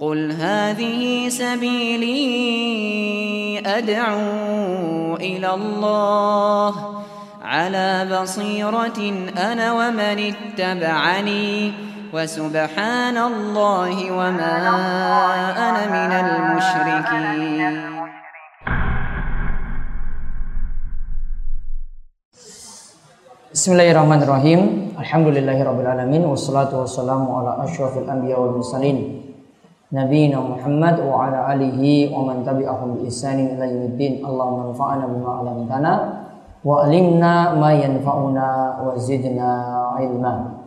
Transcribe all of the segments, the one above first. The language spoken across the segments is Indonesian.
قل هذه سبيلي أدعو إلى الله على بصيرة أنا ومن اتبعني وسبحان الله وما أنا من المشركين. بسم الله الرحمن الرحيم الحمد لله رب العالمين والصلاة والسلام على أشرف الأنبياء والمرسلين Nabiina Muhammad wa ala alihi wa man tabi'ahum bi ihsanin ila yaumiddin. Allahumma anfa'na bima 'allamtana wa 'allimna ma yanfa'una wa zidna ilma.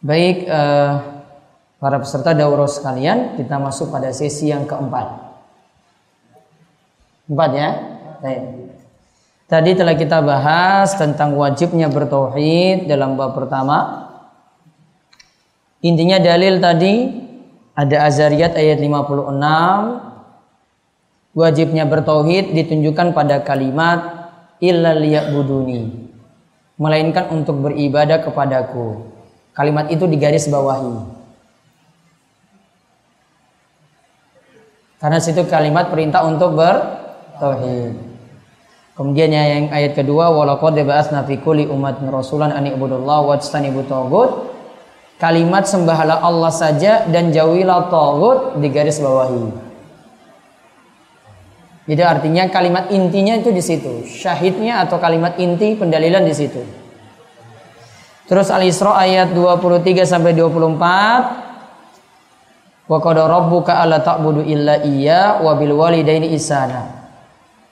Baik uh, para peserta daurah sekalian, kita masuk pada sesi yang keempat. Empat ya. Baik. Tadi telah kita bahas tentang wajibnya bertauhid dalam bab pertama. Intinya dalil tadi ada Azariyat ayat 56 wajibnya bertauhid ditunjukkan pada kalimat illa liya'buduni melainkan untuk beribadah kepadaku. Kalimat itu digaris bawahi. Karena situ kalimat perintah untuk bertauhid. Kemudian yang ayat kedua walaqad ba'atsna fi kulli ummatin rasulan an ibudullah wajtanibu tagut. Kalimat sembahlah Allah saja dan jauhilah tagut di garis bawahi. Jadi artinya kalimat intinya itu di situ. Syahidnya atau kalimat inti pendalilan di situ. Terus Al-Isra ayat 23 sampai 24. Wa qad rabbuka alla ta'budu illa iya wa bil walidaini ihsana.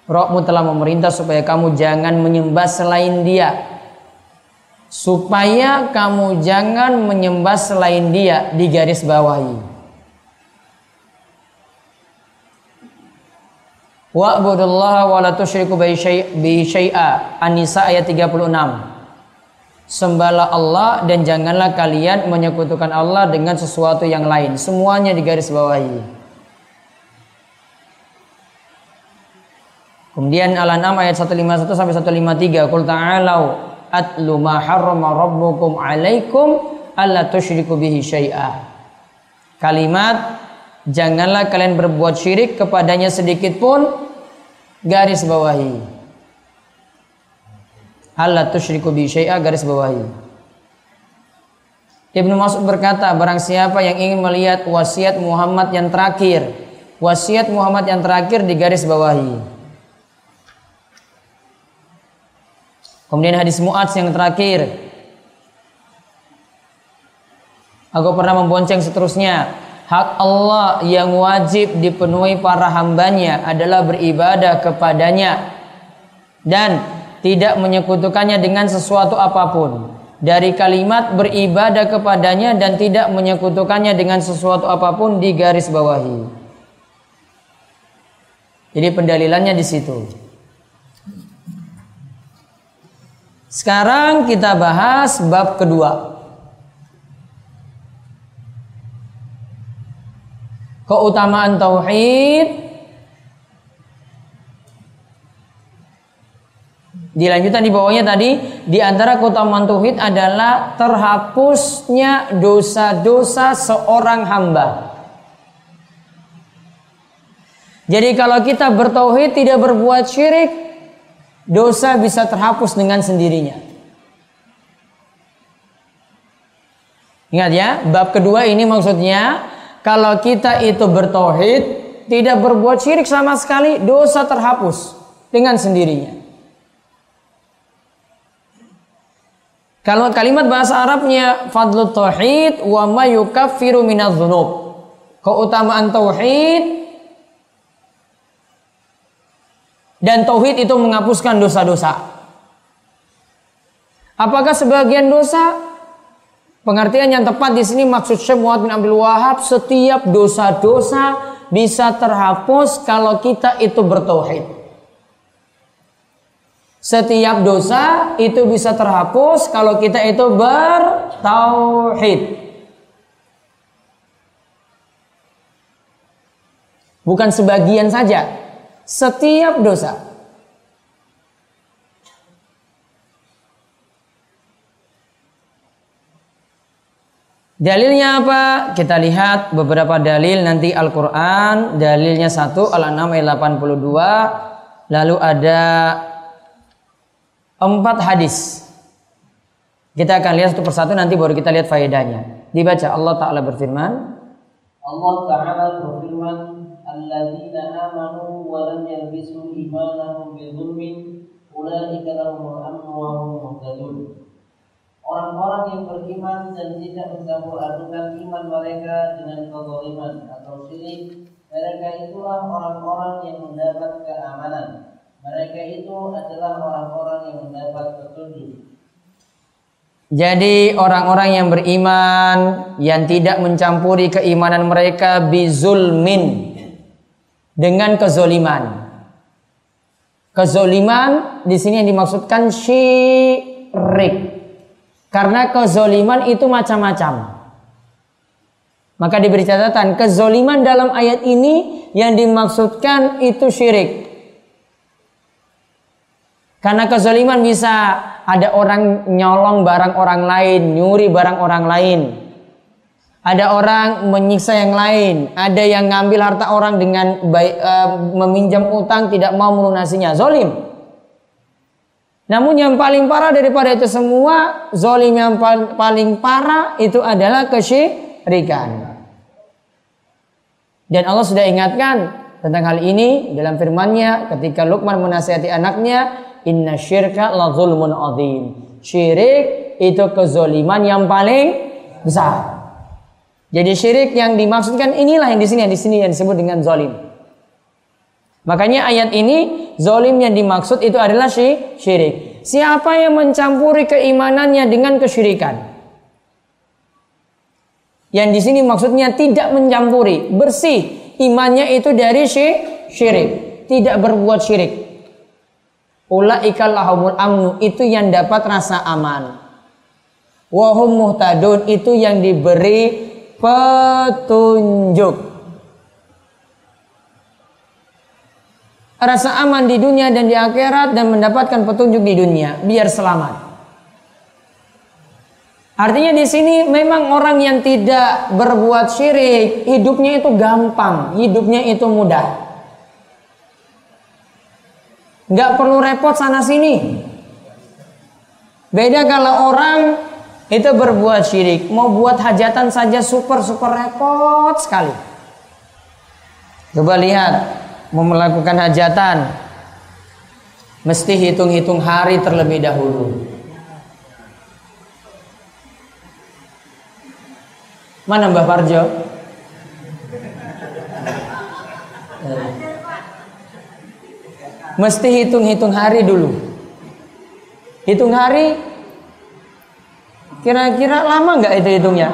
Rohmu telah memerintah supaya kamu jangan menyembah selain dia. Supaya kamu jangan menyembah selain dia di garis bawahi. Wa'budullaha wa la tusyriku bi syai'a. An-Nisa ayat 36. Sembahlah Allah dan janganlah kalian menyekutukan Allah dengan sesuatu yang lain. Semuanya di garis bawahi. Kemudian Al-An'am ayat 151 sampai 153, "Qul ta'alau atlu ma harrama rabbukum 'alaikum alla tusyriku bihi syai'a." Kalimat janganlah kalian berbuat syirik kepadanya sedikit pun garis bawahi. Allah tusyriku bihi syai'a garis bawahi. Ibnu Mas'ud berkata, barang siapa yang ingin melihat wasiat Muhammad yang terakhir, wasiat Muhammad yang terakhir di garis bawahi. Kemudian hadis Mu'adz yang terakhir. Aku pernah membonceng seterusnya. Hak Allah yang wajib dipenuhi para hambanya adalah beribadah kepadanya. Dan tidak menyekutukannya dengan sesuatu apa pun. Dari kalimat beribadah kepadanya dan tidak menyekutukannya dengan sesuatu apa pun di garis bawahi. Jadi pendalilannya di situ. Sekarang kita bahas bab kedua. Keutamaan tauhid Dilanjutkan di bawahnya tadi di antara keutamaan tauhid adalah terhapusnya dosa-dosa seorang hamba. Jadi kalau kita bertauhid tidak berbuat syirik, dosa bisa terhapus dengan sendirinya. Ingat ya, bab kedua ini maksudnya kalau kita itu bertauhid, tidak berbuat syirik sama sekali, dosa terhapus dengan sendirinya. Kalau kalimat bahasa Arabnya fadlut tauhid wa ma yukaffiru minadz Keutamaan tauhid Dan tauhid itu menghapuskan dosa-dosa. Apakah sebagian dosa? Pengertian yang tepat di sini maksud Syekh Muhammad bin Abdul Wahab setiap dosa-dosa bisa terhapus kalau kita itu bertauhid. Setiap dosa itu bisa terhapus kalau kita itu bertauhid. Bukan sebagian saja, setiap dosa. Dalilnya apa? Kita lihat beberapa dalil nanti Al-Quran. Dalilnya satu Al-An'am ayat 82. Lalu ada empat hadis. Kita akan lihat satu persatu nanti baru kita lihat faedahnya. Dibaca Allah Ta'ala berfirman. Allah Ta'ala berfirman. Alladzina amanu wa lam yalbisu imanahum bidhulmin. Ulaika lahumul amnu wa orang-orang yang beriman dan tidak mencampur adukan iman mereka dengan kezaliman atau syirik mereka itulah orang-orang yang mendapat keamanan. Mereka itu adalah orang-orang yang mendapat petunjuk. Jadi orang-orang yang beriman yang tidak mencampuri keimanan mereka bizulmin dengan kezoliman. Kezoliman di sini yang dimaksudkan syirik. Karena kezoliman itu macam-macam. Maka diberi catatan, kezoliman dalam ayat ini yang dimaksudkan itu syirik. Karena kezoliman bisa ada orang nyolong barang orang lain, nyuri barang orang lain. Ada orang menyiksa yang lain, ada yang ngambil harta orang dengan baik, uh, meminjam utang tidak mau melunasinya, zolim. Namun yang paling parah daripada itu semua, zolim yang paling parah itu adalah kesyirikan. Dan Allah sudah ingatkan tentang hal ini dalam firman-Nya ketika Luqman menasihati anaknya, "Inna syirka la zulmun azim." Syirik itu kezoliman yang paling besar. Jadi syirik yang dimaksudkan inilah yang di sini yang di sini yang disebut dengan zolim. Makanya ayat ini zolim yang dimaksud itu adalah syirik. Siapa yang mencampuri keimanannya dengan kesyirikan? Yang di sini maksudnya tidak mencampuri, bersih imannya itu dari syirik, tidak berbuat syirik. Ulaika lahumul amnu itu yang dapat rasa aman. Wahum muhtadun itu yang diberi petunjuk. rasa aman di dunia dan di akhirat dan mendapatkan petunjuk di dunia biar selamat. Artinya di sini memang orang yang tidak berbuat syirik, hidupnya itu gampang, hidupnya itu mudah. Nggak perlu repot sana sini. Beda kalau orang itu berbuat syirik, mau buat hajatan saja super super repot sekali. Coba lihat mau melakukan hajatan mesti hitung-hitung hari terlebih dahulu. Mana Mbah Parjo? Mesti hitung-hitung hari dulu. Hitung hari kira-kira lama nggak itu hitungnya?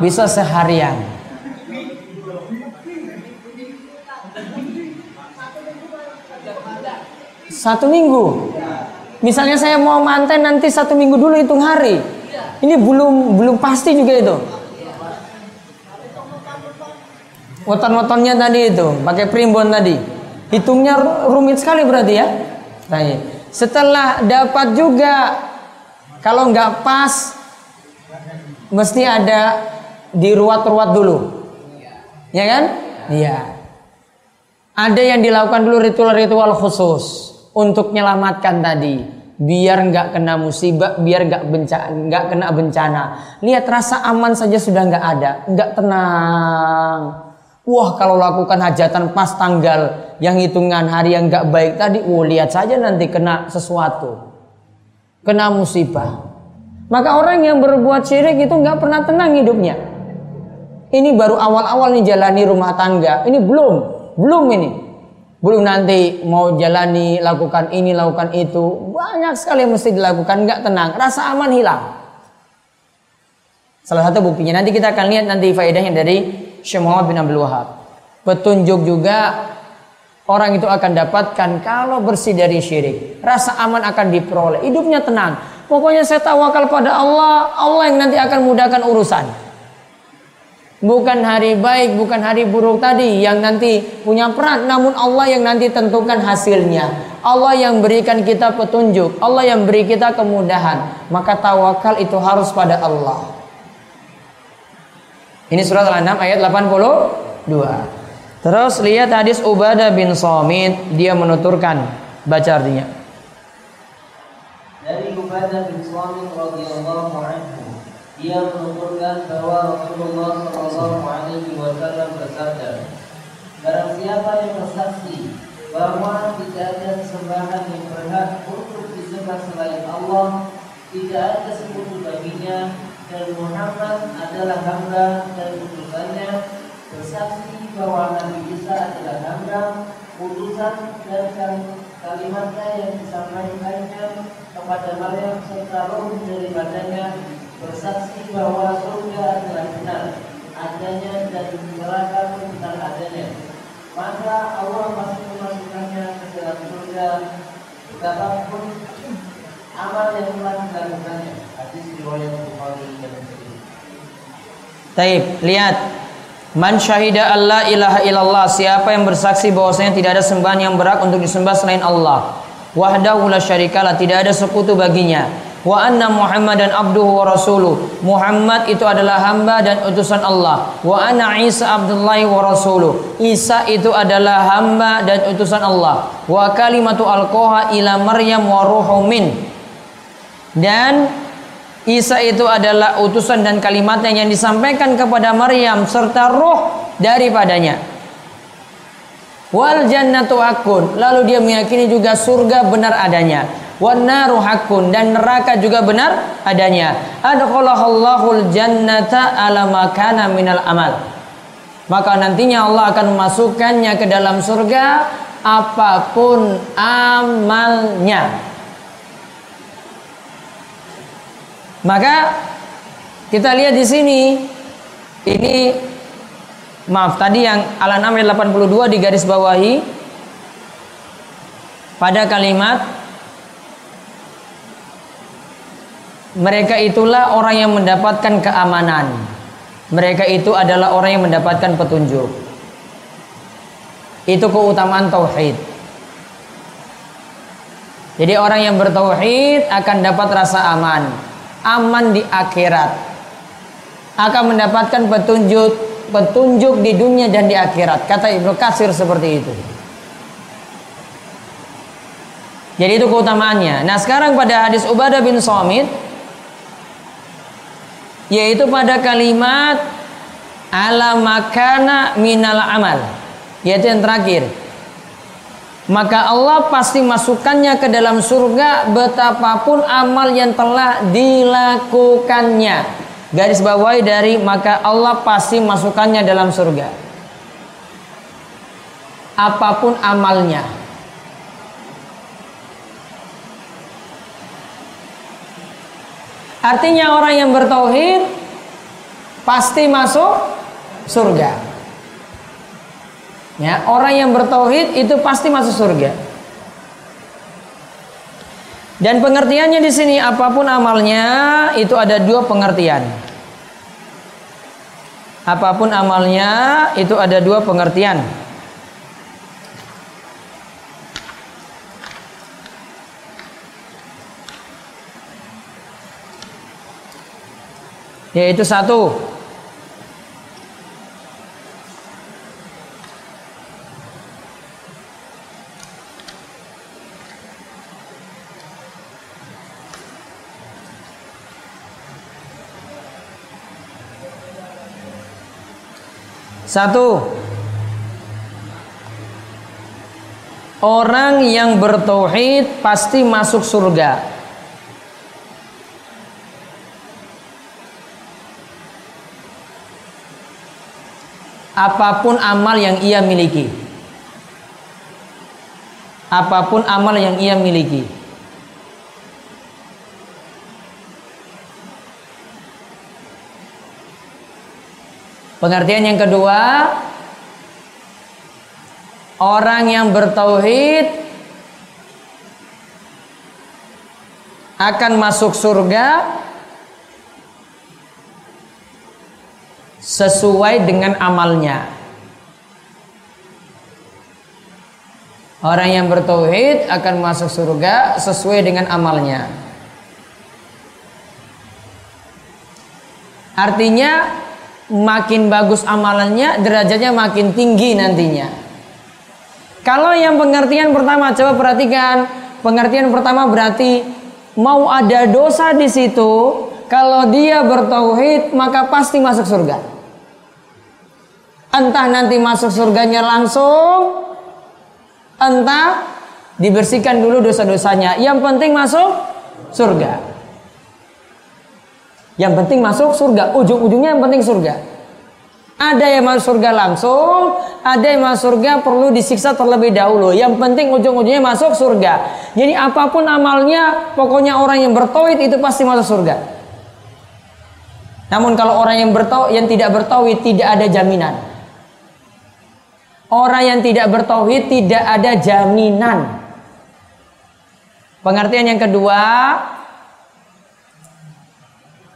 Bisa seharian. Satu minggu. Misalnya saya mau manten nanti satu minggu dulu hitung hari. Ini belum belum pasti juga itu. Woton-wotonnya tadi itu, pakai primbon tadi. Hitungnya rumit sekali berarti ya. Nah, setelah dapat juga kalau nggak pas mesti ada diruat-ruat dulu. Ya kan? Iya. Ada yang dilakukan dulu ritual-ritual khusus untuk menyelamatkan tadi biar nggak kena musibah, biar nggak bencana, nggak kena bencana. Lihat rasa aman saja sudah nggak ada, nggak tenang. Wah kalau lakukan hajatan pas tanggal yang hitungan hari yang nggak baik tadi, wah lihat saja nanti kena sesuatu, kena musibah. Maka orang yang berbuat syirik itu nggak pernah tenang hidupnya. Ini baru awal-awal nih jalani rumah tangga. Ini belum, belum ini. Belum nanti mau jalani lakukan ini lakukan itu. Banyak sekali yang mesti dilakukan nggak tenang. Rasa aman hilang. Salah satu buktinya. Nanti kita akan lihat nanti faedahnya dari Syekh bin Abdul Wahab. Petunjuk juga orang itu akan dapatkan kalau bersih dari syirik. Rasa aman akan diperoleh. Hidupnya tenang pokoknya saya tawakal pada Allah Allah yang nanti akan mudahkan urusan Bukan hari baik, bukan hari buruk tadi yang nanti punya peran, namun Allah yang nanti tentukan hasilnya. Allah yang berikan kita petunjuk, Allah yang beri kita kemudahan. Maka tawakal itu harus pada Allah. Ini surat Al-An'am ayat 82. Terus lihat hadis Ubadah bin Somit, dia menuturkan baca artinya. Ubadah bin Somit radhiyallahu anhu, dia menuturkan bahwa Rasulullah Shallallahu alaihi wasallam bersabda, Barang siapa yang bersaksi bahwa tidak ada sembahan yang berhak untuk disembah selain Allah, tidak ada sekutu baginya dan Muhammad adalah hamba dan utusannya bersaksi bahwa Nabi Isa adalah hamba utusan dan kalimatnya yang disampaikannya kepada Maryam serta roh daripadanya bersaksi bahwa surga adalah benar adanya dan neraka benar adanya. Maka Allah masih memasukkannya ke dalam surga. Betapapun amal yang telah dilakukannya. Hadis riwayat Bukhari dan Muslim. Taib, lihat Man syahida Allah ilaha illallah Siapa yang bersaksi bahwasanya tidak ada sembahan yang berhak untuk disembah selain Allah? Wahdahu la syarikalah Tidak ada sekutu baginya. Wa anna Muhammadan abduhu wa rasuluh. Muhammad itu adalah hamba dan utusan Allah. Wa anna Isa abdullahi wa rasuluh. Isa itu adalah hamba dan utusan Allah. Wa kalimatu alkoha ila Maryam wa ruhu min. Dan Isa itu adalah utusan dan kalimatnya yang disampaikan kepada Maryam serta roh daripadanya. Wal jannatu hakun. Lalu dia meyakini juga surga benar adanya. Wan naru hakun dan neraka juga benar adanya. Adkhalahallahu jannata ala makana minal amal. Maka nantinya Allah akan memasukkannya ke dalam surga apa pun amalnya. Maka kita lihat di sini ini maaf tadi yang Al-An'am 82 di garis bawahi pada kalimat mereka itulah orang yang mendapatkan keamanan. Mereka itu adalah orang yang mendapatkan petunjuk. Itu keutamaan tauhid. Jadi orang yang bertauhid akan dapat rasa aman aman di akhirat. Akan mendapatkan petunjuk petunjuk di dunia dan di akhirat. Kata Ibnu Katsir seperti itu. Jadi itu keutamaannya. Nah sekarang pada hadis Ubadah bin Somit yaitu pada kalimat ala makana minal amal. Yaitu yang terakhir maka Allah pasti masukkannya ke dalam surga betapapun amal yang telah dilakukannya. Garis bawahi dari maka Allah pasti masukkannya dalam surga. Apa pun amalnya. Artinya orang yang bertauhid pasti masuk surga. Ya, orang yang bertauhid itu pasti masuk surga. Dan pengertiannya di sini apa pun amalnya itu ada dua pengertian. Apa pun amalnya itu ada dua pengertian. Yaitu satu Satu Orang yang bertauhid pasti masuk surga. Apa pun amal yang ia miliki. Apa pun amal yang ia miliki. Pengertian yang kedua, orang yang bertauhid akan masuk surga sesuai dengan amalnya. Orang yang bertauhid akan masuk surga sesuai dengan amalnya. Artinya makin bagus amalannya, derajatnya makin tinggi nantinya. Kalau yang pengertian pertama, coba perhatikan. Pengertian pertama berarti mau ada dosa di situ, kalau dia bertauhid maka pasti masuk surga. Entah nanti masuk surganya langsung, entah dibersihkan dulu dosa-dosanya. Yang penting masuk surga. Yang penting masuk surga. Ujung-ujungnya yang penting surga. Ada yang masuk surga langsung, ada yang masuk surga perlu disiksa terlebih dahulu. Yang penting ujung-ujungnya masuk surga. Jadi apa pun amalnya, pokoknya orang yang bertauhid itu pasti masuk surga. Namun kalau orang yang bertauhid yang tidak bertauhid tidak ada jaminan. Orang yang tidak bertauhid tidak ada jaminan. Pengertian yang kedua,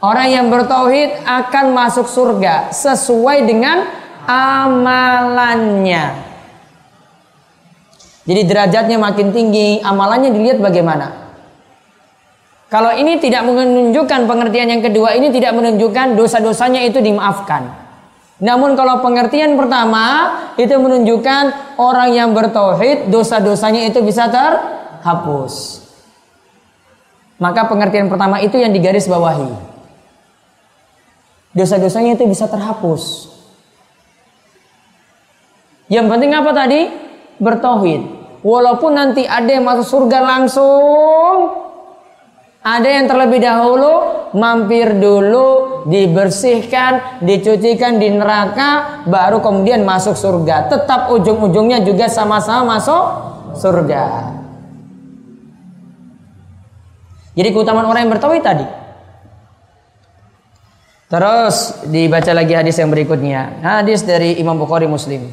orang yang bertauhid akan masuk surga sesuai dengan amalannya. Jadi derajatnya makin tinggi, amalannya dilihat bagaimana. Kalau ini tidak menunjukkan pengertian yang kedua ini tidak menunjukkan dosa-dosanya itu dimaafkan. Namun kalau pengertian pertama itu menunjukkan orang yang bertauhid dosa-dosanya itu bisa terhapus. Maka pengertian pertama itu yang digaris bawahi. Dosa-dosanya itu bisa terhapus. Yang penting apa tadi? Bertauhid. Walaupun nanti ada yang masuk surga langsung, ada yang terlebih dahulu mampir dulu, dibersihkan, dicucikan di neraka, baru kemudian masuk surga. Tetap ujung-ujungnya juga sama-sama masuk surga. Jadi keutamaan orang yang bertauhid tadi. Terus dibaca lagi hadis yang berikutnya. Hadis dari Imam Bukhari Muslim.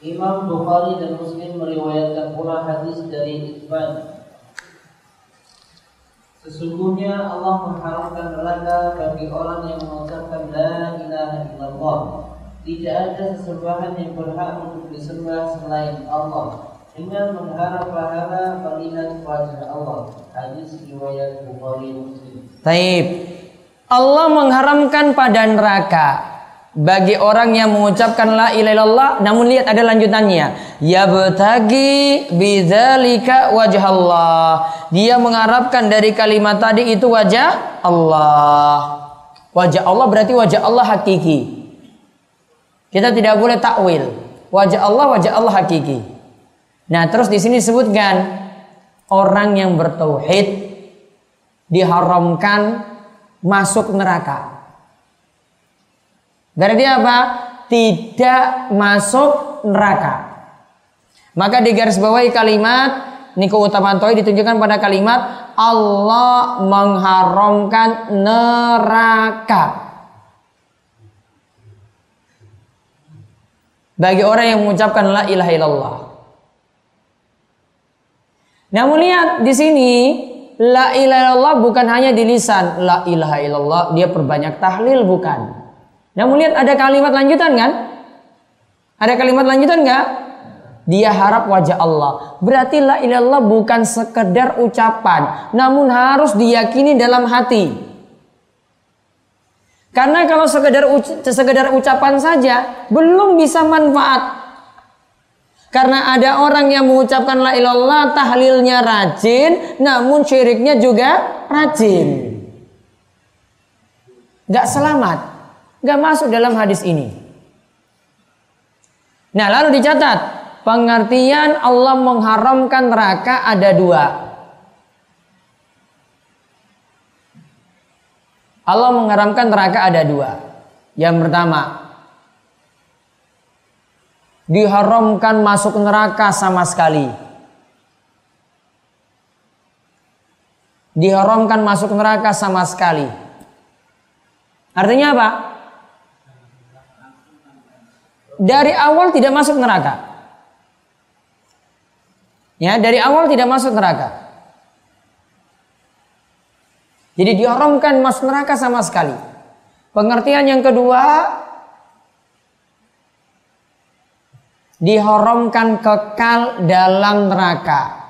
Imam Bukhari dan Muslim meriwayatkan pula hadis dari Ibn. Sesungguhnya Allah mengharamkan neraka bagi orang yang mengucapkan la ilaha illallah. Tidak ada sesembahan yang berhak untuk disembah selain Allah dengan mengharap pahala melihat wajah Allah. Hadis riwayat Bukhari Muslim. Taib. Allah mengharamkan pada neraka bagi orang yang mengucapkan la ilaha illallah namun lihat ada lanjutannya ya betagi bidzalika wajah Allah dia mengharapkan dari kalimat tadi itu wajah Allah wajah Allah berarti wajah Allah hakiki kita tidak boleh takwil wajah Allah wajah Allah hakiki Nah, terus di sini disebutkan orang yang bertauhid diharamkan masuk neraka. Berarti apa? Tidak masuk neraka. Maka di garis bawahi kalimat Niko Utamantoy ditunjukkan pada kalimat Allah mengharamkan neraka. Bagi orang yang mengucapkan la ilaha illallah. Namun lihat di sini la ilaha illallah bukan hanya di lisan, la ilaha illallah dia perbanyak tahlil bukan. Namun lihat ada kalimat lanjutan kan? Ada kalimat lanjutan enggak? Dia harap wajah Allah. Berarti la ilaha illallah bukan sekedar ucapan, namun harus diyakini dalam hati. Karena kalau sekedar sekedar ucapan saja belum bisa manfaat. Karena ada orang yang mengucapkan la ilallah tahlilnya rajin, namun syiriknya juga rajin. Gak selamat, gak masuk dalam hadis ini. Nah lalu dicatat, pengertian Allah mengharamkan neraka ada dua. Allah mengharamkan neraka ada dua. Yang pertama, diharamkan masuk neraka sama sekali. Diharamkan masuk neraka sama sekali. Artinya apa? Dari awal tidak masuk neraka. Ya, dari awal tidak masuk neraka. Jadi diharamkan masuk neraka sama sekali. Pengertian yang kedua, diharamkan kekal dalam neraka.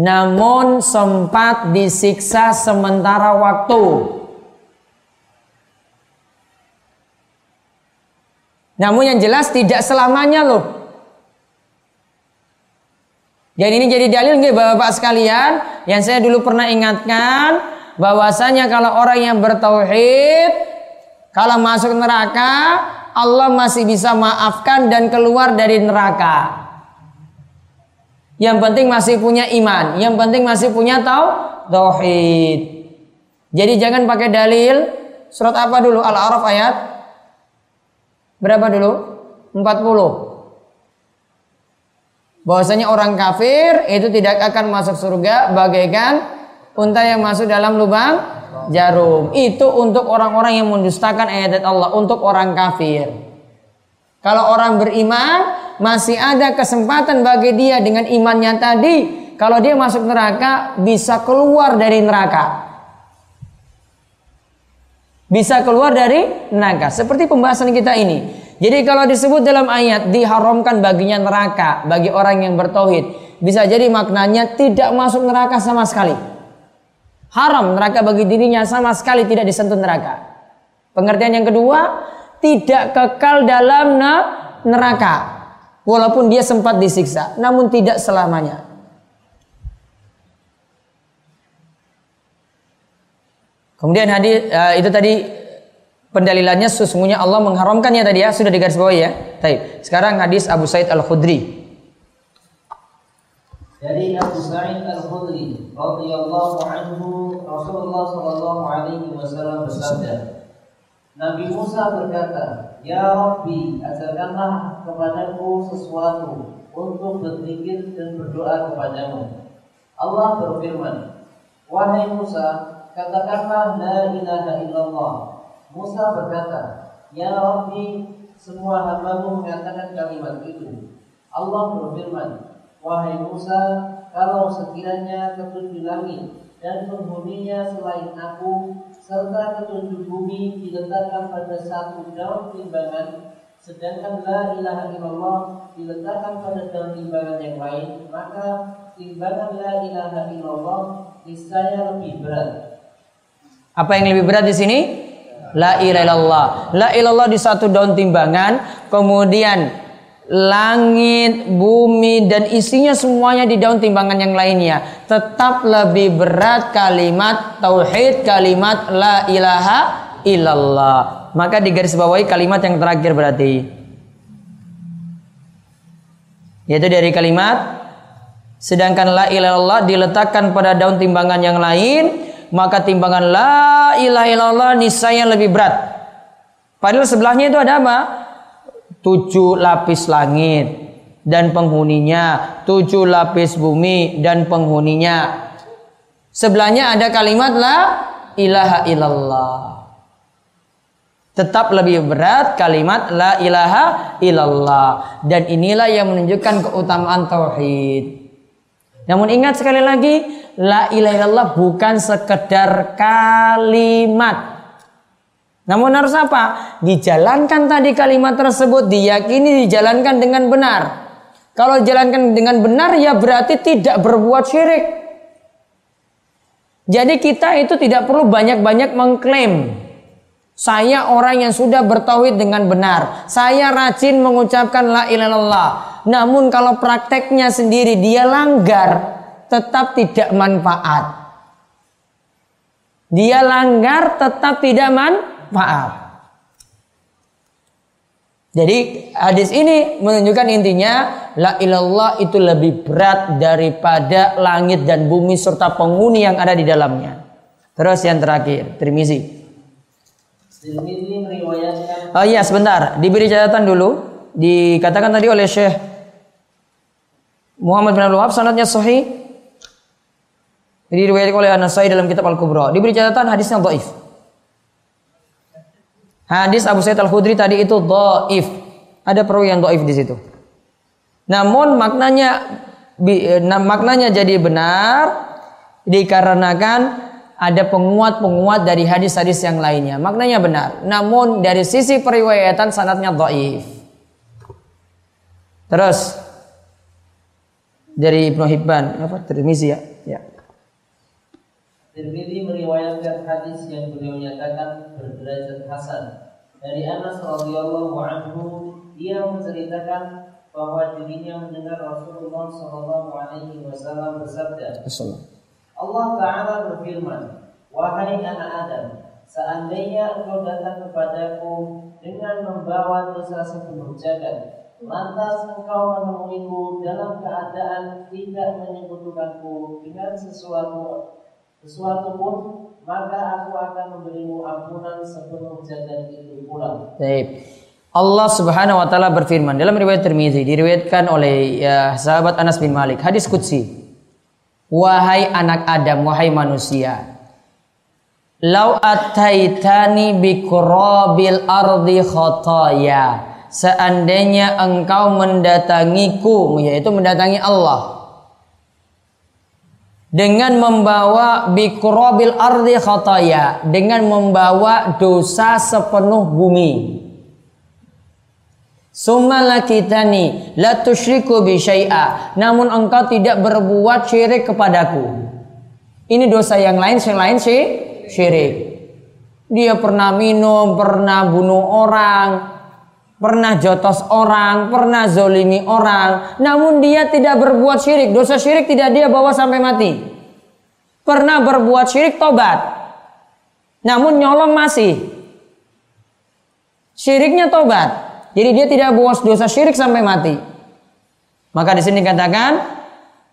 namun sempat disiksa sementara waktu. Namun yang jelas tidak selamanya loh. Dan ini jadi dalil nggih Bapak-bapak sekalian yang saya dulu pernah ingatkan bahwasanya kalau orang yang bertauhid kalau masuk neraka Allah masih bisa maafkan dan keluar dari neraka. Yang penting masih punya iman, yang penting masih punya tau tauhid. Jadi jangan pakai dalil surat apa dulu Al-A'raf ayat berapa dulu? 40. Bahwasanya orang kafir itu tidak akan masuk surga bagaikan unta yang masuk dalam lubang jarum. Itu untuk orang-orang yang mendustakan ayat Allah, untuk orang kafir. Kalau orang beriman masih ada kesempatan bagi dia dengan imannya tadi. Kalau dia masuk neraka bisa keluar dari neraka. Bisa keluar dari neraka. Seperti pembahasan kita ini. Jadi kalau disebut dalam ayat diharamkan baginya neraka bagi orang yang bertauhid, bisa jadi maknanya tidak masuk neraka sama sekali. Haram neraka bagi dirinya sama sekali tidak disentuh neraka. Pengertian yang kedua, tidak kekal dalam neraka walaupun dia sempat disiksa namun tidak selamanya kemudian hadis uh, itu tadi pendalilannya sesungguhnya Allah mengharamkannya tadi ya sudah digarisbawahi ya Taib. sekarang hadis Abu Said Al Khudri dari Abu Sa'id Al-Khudri radhiyallahu anhu Rasulullah sallallahu alaihi wasallam bersabda Nabi Musa berkata, Ya Rabbi, ajarkanlah kepadaku sesuatu untuk berzikir dan berdoa kepadamu. Allah berfirman, Wahai Musa, katakanlah la ilaha illallah. Musa berkata, Ya Rabbi, semua hambamu mengatakan kalimat itu. Allah berfirman, Wahai Musa, kalau sekiranya ketujuh langit dan penghuninya selain aku serta ketujuh bumi diletakkan pada satu daun timbangan sedangkan la ilaha illallah diletakkan pada daun timbangan yang lain maka timbangan la ilaha illallah niscaya lebih berat. Apa yang lebih berat di sini? La ilaha illallah. La ilallah di satu daun timbangan kemudian langit, bumi dan isinya semuanya di daun timbangan yang lainnya. Tetap lebih berat kalimat tauhid kalimat la ilaha illallah. Maka digarisbawahi kalimat yang terakhir berarti. Yaitu dari kalimat sedangkan la ilaha illallah diletakkan pada daun timbangan yang lain maka timbangan la ilaha illallah niscaya lebih berat. Padahal sebelahnya itu ada apa tujuh lapis langit dan penghuninya, tujuh lapis bumi dan penghuninya. Sebelahnya ada kalimat la ilaha illallah. Tetap lebih berat kalimat la ilaha illallah dan inilah yang menunjukkan keutamaan tauhid. Namun ingat sekali lagi, la ilaha illallah bukan sekedar kalimat. Namun harus apa? Dijalankan tadi kalimat tersebut, diyakini dijalankan dengan benar. Kalau dijalankan dengan benar ya berarti tidak berbuat syirik. Jadi kita itu tidak perlu banyak-banyak mengklaim. Saya orang yang sudah bertauhid dengan benar. Saya rajin mengucapkan la ilaha illallah. Namun kalau prakteknya sendiri dia langgar, tetap tidak manfaat. Dia langgar tetap tidak manfaat maaf. Jadi hadis ini menunjukkan intinya la ilallah itu lebih berat daripada langit dan bumi serta penghuni yang ada di dalamnya. Terus yang terakhir, Tirmizi. Oh iya sebentar, diberi catatan dulu. Dikatakan tadi oleh Syekh Muhammad bin Abdul Wahab sanadnya sahih. Diriwayatkan oleh An-Nasai dalam kitab Al-Kubra. Diberi catatan hadisnya dhaif. Hadis Abu Sa'id Al-Khudri tadi itu dhaif. Ada perawi yang dhaif di situ. Namun maknanya eh, maknanya jadi benar dikarenakan ada penguat-penguat dari hadis-hadis yang lainnya. Maknanya benar. Namun dari sisi periwayatan sanatnya dhaif. Terus dari Ibnu Hibban apa Tirmizi ya Tirmidzi meriwayatkan hadis yang beliau nyatakan berderajat hasan. Dari Anas radhiyallahu anhu ia menceritakan bahwa dirinya mendengar Rasulullah Shallallahu alaihi wasallam bersabda Allah taala berfirman wahai anak Adam seandainya engkau datang kepadaku dengan membawa dosa sepenuh jagat lantas engkau menemuiku dalam keadaan tidak menyekutukanku dengan sesuatu sesuatu pun maka aku akan memberimu ampunan sepenuh jagat itu pula. Baik. Allah Subhanahu wa taala berfirman dalam riwayat Tirmizi diriwayatkan oleh ya, sahabat Anas bin Malik hadis qudsi Wahai anak Adam wahai manusia Lau ataitani bi kurabil ardi khotaya Seandainya engkau mendatangiku yaitu mendatangi Allah dengan membawa bikrobil ardi khataya dengan membawa dosa sepenuh bumi. Summa kitani la tusyriku bi syai'a. Namun engkau tidak berbuat syirik kepadaku. Ini dosa yang lain yang lain sih syirik. Dia pernah minum pernah bunuh orang pernah jotos orang, pernah zolimi orang, namun dia tidak berbuat syirik. Dosa syirik tidak dia bawa sampai mati. Pernah berbuat syirik tobat, namun nyolong masih. Syiriknya tobat, jadi dia tidak bawa dosa syirik sampai mati. Maka di sini katakan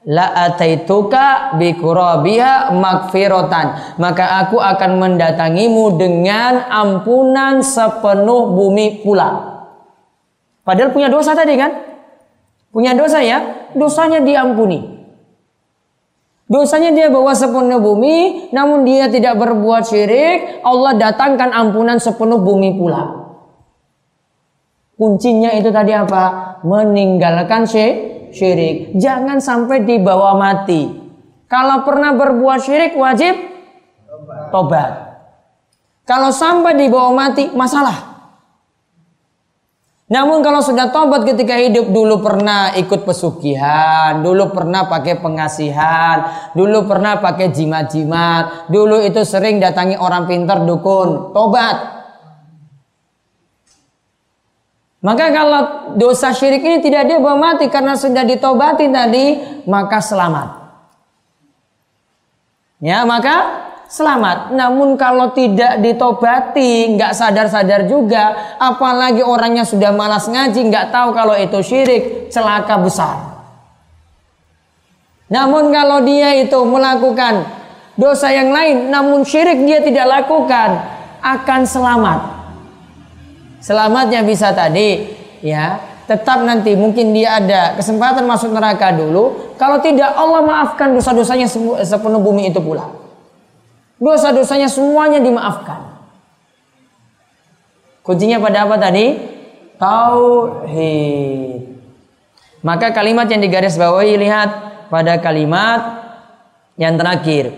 la ataituka bi magfiratan maka aku akan mendatangimu dengan ampunan sepenuh bumi pula Padahal punya dosa tadi kan? Punya dosa ya? Dosanya diampuni. Dosanya dia bawa sepenuh bumi, namun dia tidak berbuat syirik, Allah datangkan ampunan sepenuh bumi pula. Kuncinya itu tadi apa? Meninggalkan syirik. Jangan sampai dibawa mati. Kalau pernah berbuat syirik wajib tobat. Kalau sampai dibawa mati masalah. Namun kalau sudah tobat ketika hidup dulu pernah ikut pesugihan, dulu pernah pakai pengasihan, dulu pernah pakai jimat-jimat, dulu itu sering datangi orang pintar dukun, tobat. Maka kalau dosa syirik ini tidak dia bawa mati karena sudah ditobati tadi, maka selamat. Ya, maka selamat. Namun kalau tidak ditobati, nggak sadar-sadar juga, apalagi orangnya sudah malas ngaji, nggak tahu kalau itu syirik, celaka besar. Namun kalau dia itu melakukan dosa yang lain, namun syirik dia tidak lakukan, akan selamat. Selamatnya bisa tadi, ya, tetap nanti mungkin dia ada kesempatan masuk neraka dulu. Kalau tidak Allah maafkan dosa-dosanya sepenuh bumi itu pula. Dosa-dosanya semuanya dimaafkan. Kuncinya pada apa tadi? Tauhid. Maka kalimat yang digaris bawahi lihat pada kalimat yang terakhir.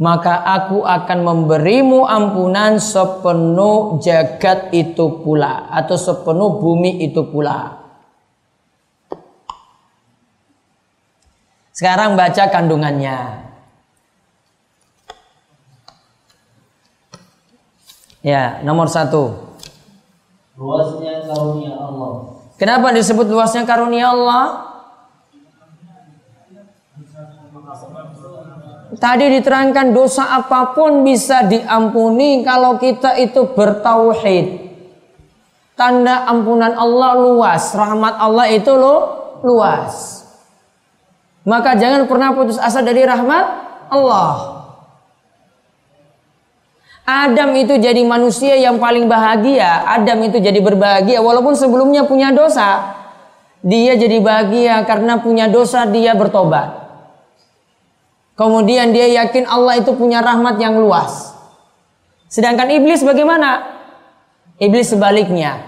Maka aku akan memberimu ampunan sepenuh jagat itu pula atau sepenuh bumi itu pula. Sekarang baca kandungannya. Ya, nomor satu. Luasnya karunia Allah. Kenapa disebut luasnya karunia Allah? Tadi diterangkan dosa apa pun bisa diampuni kalau kita itu bertauhid. Tanda ampunan Allah luas, rahmat Allah itu lo luas. Maka jangan pernah putus asa dari rahmat Allah. Adam itu jadi manusia yang paling bahagia. Adam itu jadi berbahagia walaupun sebelumnya punya dosa. Dia jadi bahagia karena punya dosa dia bertobat. Kemudian dia yakin Allah itu punya rahmat yang luas. Sedangkan iblis bagaimana? Iblis sebaliknya.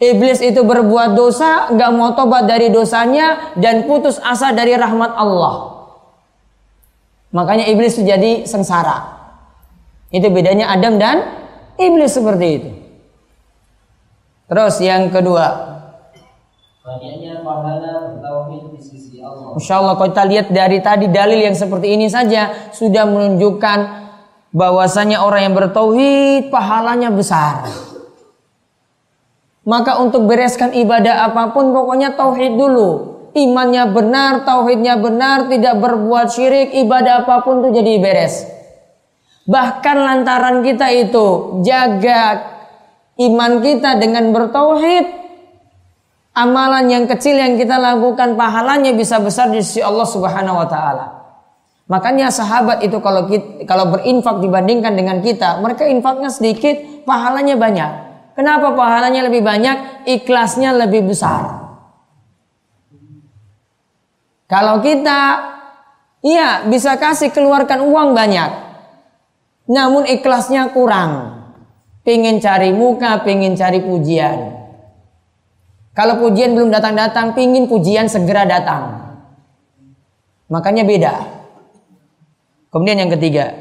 Iblis itu berbuat dosa, gak mau tobat dari dosanya dan putus asa dari rahmat Allah. Makanya iblis jadi sengsara. Itu bedanya Adam dan iblis seperti itu. Terus yang kedua, Banyaknya pahala bertauhid di sisi Allah. Masya Allah kalau kita lihat dari tadi dalil yang seperti ini saja sudah menunjukkan bahwasanya orang yang bertauhid pahalanya besar. Maka untuk bereskan ibadah apa pun pokoknya tauhid dulu. Imannya benar, tauhidnya benar, tidak berbuat syirik, ibadah apa pun itu jadi beres. Bahkan lantaran kita itu jaga iman kita dengan bertauhid, amalan yang kecil yang kita lakukan pahalanya bisa besar di sisi Allah Subhanahu wa taala. Makanya sahabat itu kalau kita, kalau berinfak dibandingkan dengan kita, mereka infaknya sedikit, pahalanya banyak. Kenapa pahalanya lebih banyak? Ikhlasnya lebih besar. Kalau kita iya bisa kasih keluarkan uang banyak. Namun ikhlasnya kurang. Pengen cari muka, pengen cari pujian. Kalau pujian belum datang-datang, pingin pujian segera datang. Makanya beda. Kemudian yang ketiga.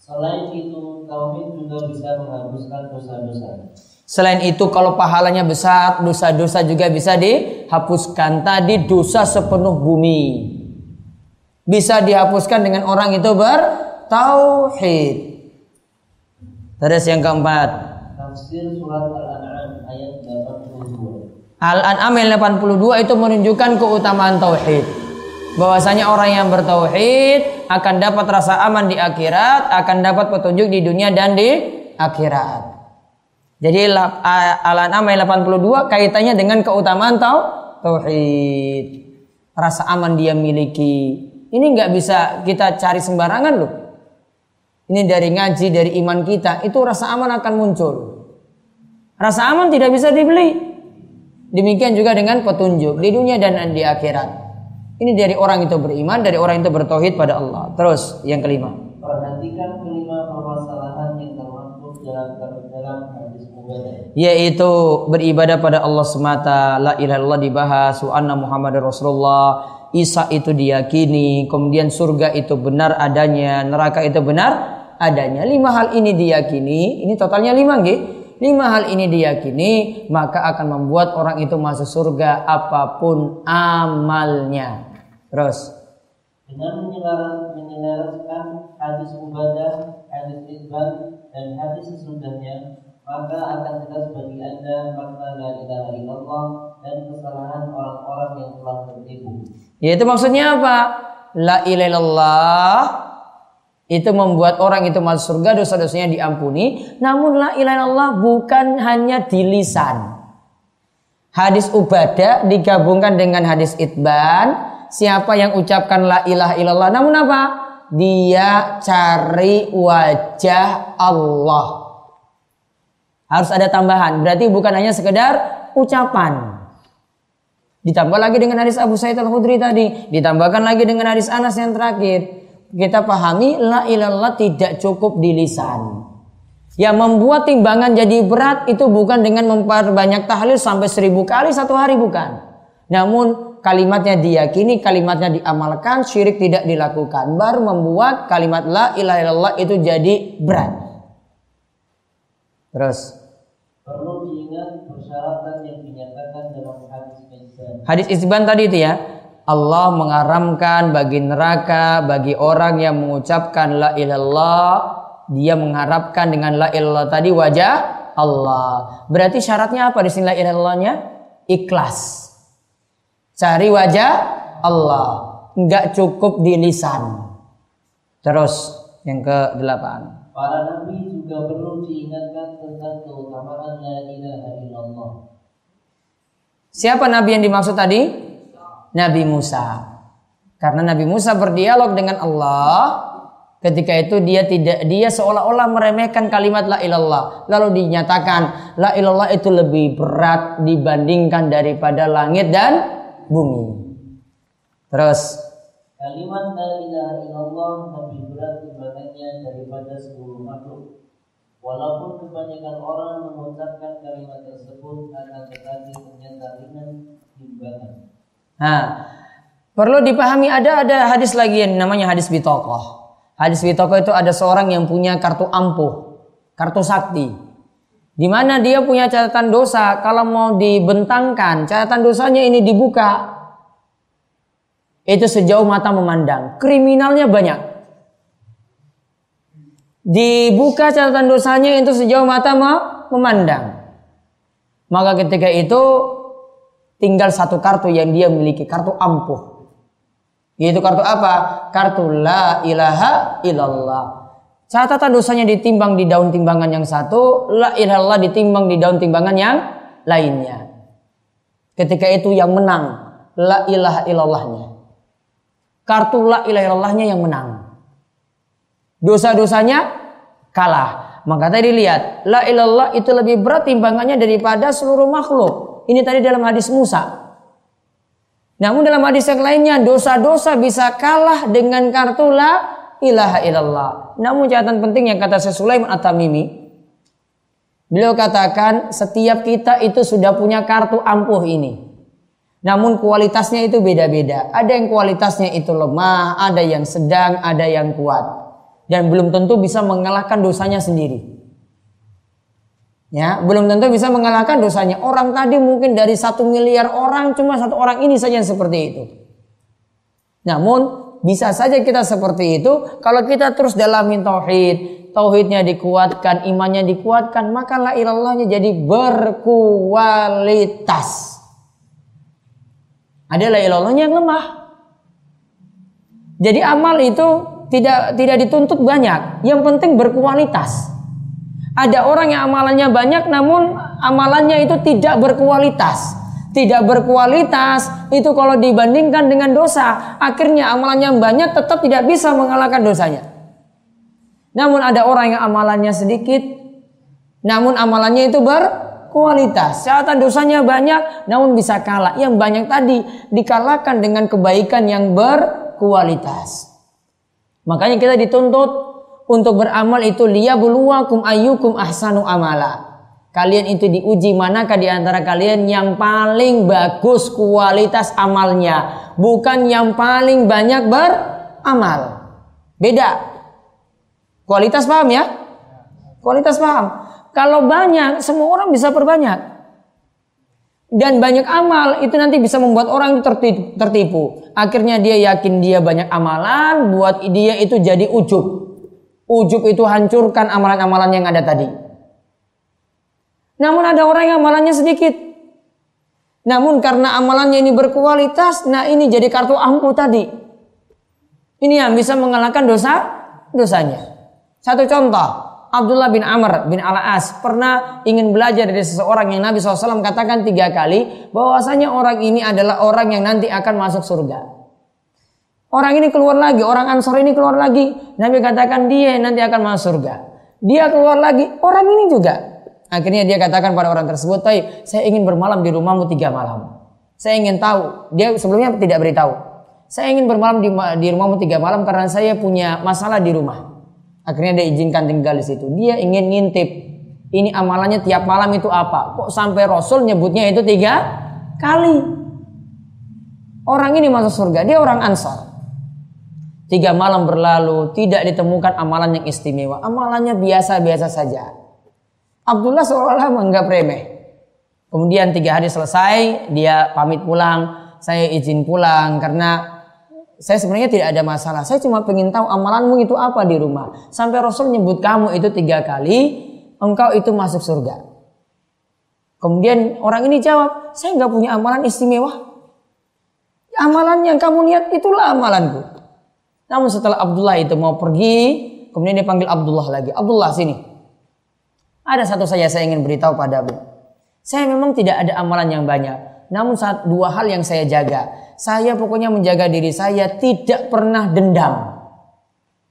Selain itu, tauhid juga bisa menghapuskan dosa-dosa. Selain itu kalau pahalanya besar, dosa-dosa juga bisa dihapuskan. Tadi dosa sepenuh bumi. Bisa dihapuskan dengan orang itu bertauhid. Terus yang keempat. Tafsir surat Al-An'am ayat 82. Al-An'am ayat 82 itu menunjukkan keutamaan tauhid. Bahwasanya orang yang bertauhid akan dapat rasa aman di akhirat, akan dapat petunjuk di dunia dan di akhirat. Jadi Al-An'am ayat 82 kaitannya dengan keutamaan tau tauhid. Rasa aman dia miliki. Ini nggak bisa kita cari sembarangan loh. Ini dari ngaji, dari iman kita, itu rasa aman akan muncul. Rasa aman tidak bisa dibeli. Demikian juga dengan petunjuk di dunia dan di akhirat. Ini dari orang itu beriman, dari orang itu bertauhid pada Allah. Terus yang kelima. Perhatikan kelima permasalahan yang termasuk dalam dalam hadis yaitu beribadah pada Allah semata la ilaha illallah dibahas wa anna muhammadar rasulullah Isa itu diyakini kemudian surga itu benar adanya neraka itu benar adanya lima hal ini diyakini ini totalnya lima nggih lima hal ini diyakini maka akan membuat orang itu masuk surga apa pun amalnya terus dengan menyelaraskan hadis ibadah, hadis isban dan hadis sesudahnya maka akan jelas bagi anda makna la ilaha illallah dan kesalahan orang-orang yang telah tertipu. Yaitu maksudnya apa? La ilaha illallah itu membuat orang itu masuk surga dosa-dosanya diampuni. Namun la ilaha illallah bukan hanya di lisan. Hadis ubadah digabungkan dengan hadis itban. Siapa yang ucapkan la ilaha illallah namun apa? Dia cari wajah Allah. Harus ada tambahan. Berarti bukan hanya sekedar ucapan. Ditambah lagi dengan hadis Abu Sa'id Al-Khudri tadi. Ditambahkan lagi dengan hadis Anas yang terakhir. Kita pahami la ilallah tidak cukup di lisan. Yang membuat timbangan jadi berat itu bukan dengan memperbanyak tahlil sampai seribu kali satu hari bukan. Namun kalimatnya diyakini, kalimatnya diamalkan, syirik tidak dilakukan. Baru membuat kalimat la ilaha illallah itu jadi berat. Terus Perlu diingat persyaratan yang dinyatakan dalam hadis isban. Hadis isban tadi itu ya. Allah mengharamkan bagi neraka bagi orang yang mengucapkan la ilallah dia mengharapkan dengan la ilallah tadi wajah Allah. Berarti syaratnya apa di sini la ilallahnya? Ikhlas. Cari wajah Allah. Enggak cukup di lisan. Terus yang ke delapan. Para nabi juga perlu diingatkan tentang keutamaan la ilaha illallah. Siapa nabi yang dimaksud tadi? Nabi Musa. Karena Nabi Musa berdialog dengan Allah, ketika itu dia tidak dia seolah-olah meremehkan kalimat la ilallah. Lalu dinyatakan la ilallah itu lebih berat dibandingkan daripada langit dan bumi. Terus Kalimat la ilaha illallah lebih berat timbangannya daripada seluruh makhluk. Walaupun kebanyakan orang mengucapkan kalimat tersebut akan tetapi ternyata ringan timbangan. Nah, perlu dipahami ada ada hadis lagi yang namanya hadis bitokoh. Hadis bitokoh itu ada seorang yang punya kartu ampuh, kartu sakti. Di mana dia punya catatan dosa, kalau mau dibentangkan, catatan dosanya ini dibuka, itu sejauh mata memandang. Kriminalnya banyak. Dibuka catatan dosanya itu sejauh mata memandang. Maka ketika itu tinggal satu kartu yang dia miliki, kartu ampuh. Yaitu kartu apa? Kartu la ilaha illallah. Catatan dosanya ditimbang di daun timbangan yang satu, la ilallah ditimbang di daun timbangan yang lainnya. Ketika itu yang menang, la ilaha illallahnya. Kartu la ilaha illallahnya yang menang. Dosa-dosanya kalah. Maka tadi lihat, la ilallah itu lebih berat timbangannya daripada seluruh makhluk. Ini tadi dalam hadis Musa. Namun dalam hadis yang lainnya dosa-dosa bisa kalah dengan kartu la ilaha illallah. Namun catatan penting yang kata Syekh Sulaiman At-Tamimi, beliau katakan setiap kita itu sudah punya kartu ampuh ini. Namun kualitasnya itu beda-beda. Ada yang kualitasnya itu lemah, ada yang sedang, ada yang kuat. Dan belum tentu bisa mengalahkan dosanya sendiri. Ya, belum tentu bisa mengalahkan dosanya. Orang tadi mungkin dari satu miliar orang cuma satu orang ini saja yang seperti itu. Namun bisa saja kita seperti itu kalau kita terus dalamin tauhid, tauhidnya dikuatkan, imannya dikuatkan, maka la ilallahnya jadi berkualitas. Ada la ilallahnya yang lemah. Jadi amal itu tidak tidak dituntut banyak, yang penting berkualitas. Ada orang yang amalannya banyak namun amalannya itu tidak berkualitas. Tidak berkualitas itu kalau dibandingkan dengan dosa akhirnya amalannya banyak tetap tidak bisa mengalahkan dosanya. Namun ada orang yang amalannya sedikit namun amalannya itu berkualitas. Catatan dosanya banyak namun bisa kalah. Yang banyak tadi dikalahkan dengan kebaikan yang berkualitas makanya kita dituntut untuk beramal itu liyabluwakum ayyukum ahsanu amala Kalian itu diuji manakah di antara kalian yang paling bagus kualitas amalnya, bukan yang paling banyak beramal. Beda. Kualitas paham ya? Kualitas paham. Kalau banyak, semua orang bisa perbanyak. Dan banyak amal itu nanti bisa membuat orang itu tertipu. Akhirnya dia yakin dia banyak amalan, buat dia itu jadi ujub. Ujub itu hancurkan amalan-amalan yang ada tadi. Namun ada orang yang amalannya sedikit. Namun karena amalannya ini berkualitas, nah ini jadi kartu ampuh tadi. Ini yang bisa mengalahkan dosa dosanya. Satu contoh, Abdullah bin Amr bin Al-As pernah ingin belajar dari seseorang yang Nabi SAW katakan tiga kali bahwasanya orang ini adalah orang yang nanti akan masuk surga. Orang ini keluar lagi, orang Ansor ini keluar lagi. Nabi katakan dia nanti akan masuk surga. Dia keluar lagi, orang ini juga. Akhirnya dia katakan pada orang tersebut, "Tai, saya ingin bermalam di rumahmu tiga malam. Saya ingin tahu." Dia sebelumnya tidak beritahu. Saya ingin bermalam di, di rumahmu tiga malam karena saya punya masalah di rumah. Akhirnya dia izinkan tinggal di situ. Dia ingin ngintip. Ini amalannya tiap malam itu apa? Kok sampai Rasul nyebutnya itu tiga kali? Orang ini masuk surga. Dia orang Ansar. Tiga malam berlalu, tidak ditemukan amalan yang istimewa. Amalannya biasa-biasa saja. Abdullah seolah-olah menganggap remeh. Kemudian tiga hari selesai, dia pamit pulang. Saya izin pulang karena saya sebenarnya tidak ada masalah. Saya cuma pengen tahu amalanmu itu apa di rumah. Sampai Rasul nyebut kamu itu tiga kali, engkau itu masuk surga. Kemudian orang ini jawab, saya nggak punya amalan istimewa. Amalan yang kamu lihat itulah amalanku. Namun setelah Abdullah itu mau pergi, kemudian dia panggil Abdullah lagi. Abdullah sini. Ada satu saja saya ingin beritahu padamu. Saya memang tidak ada amalan yang banyak. Namun saat dua hal yang saya jaga. Saya pokoknya menjaga diri saya tidak pernah dendam.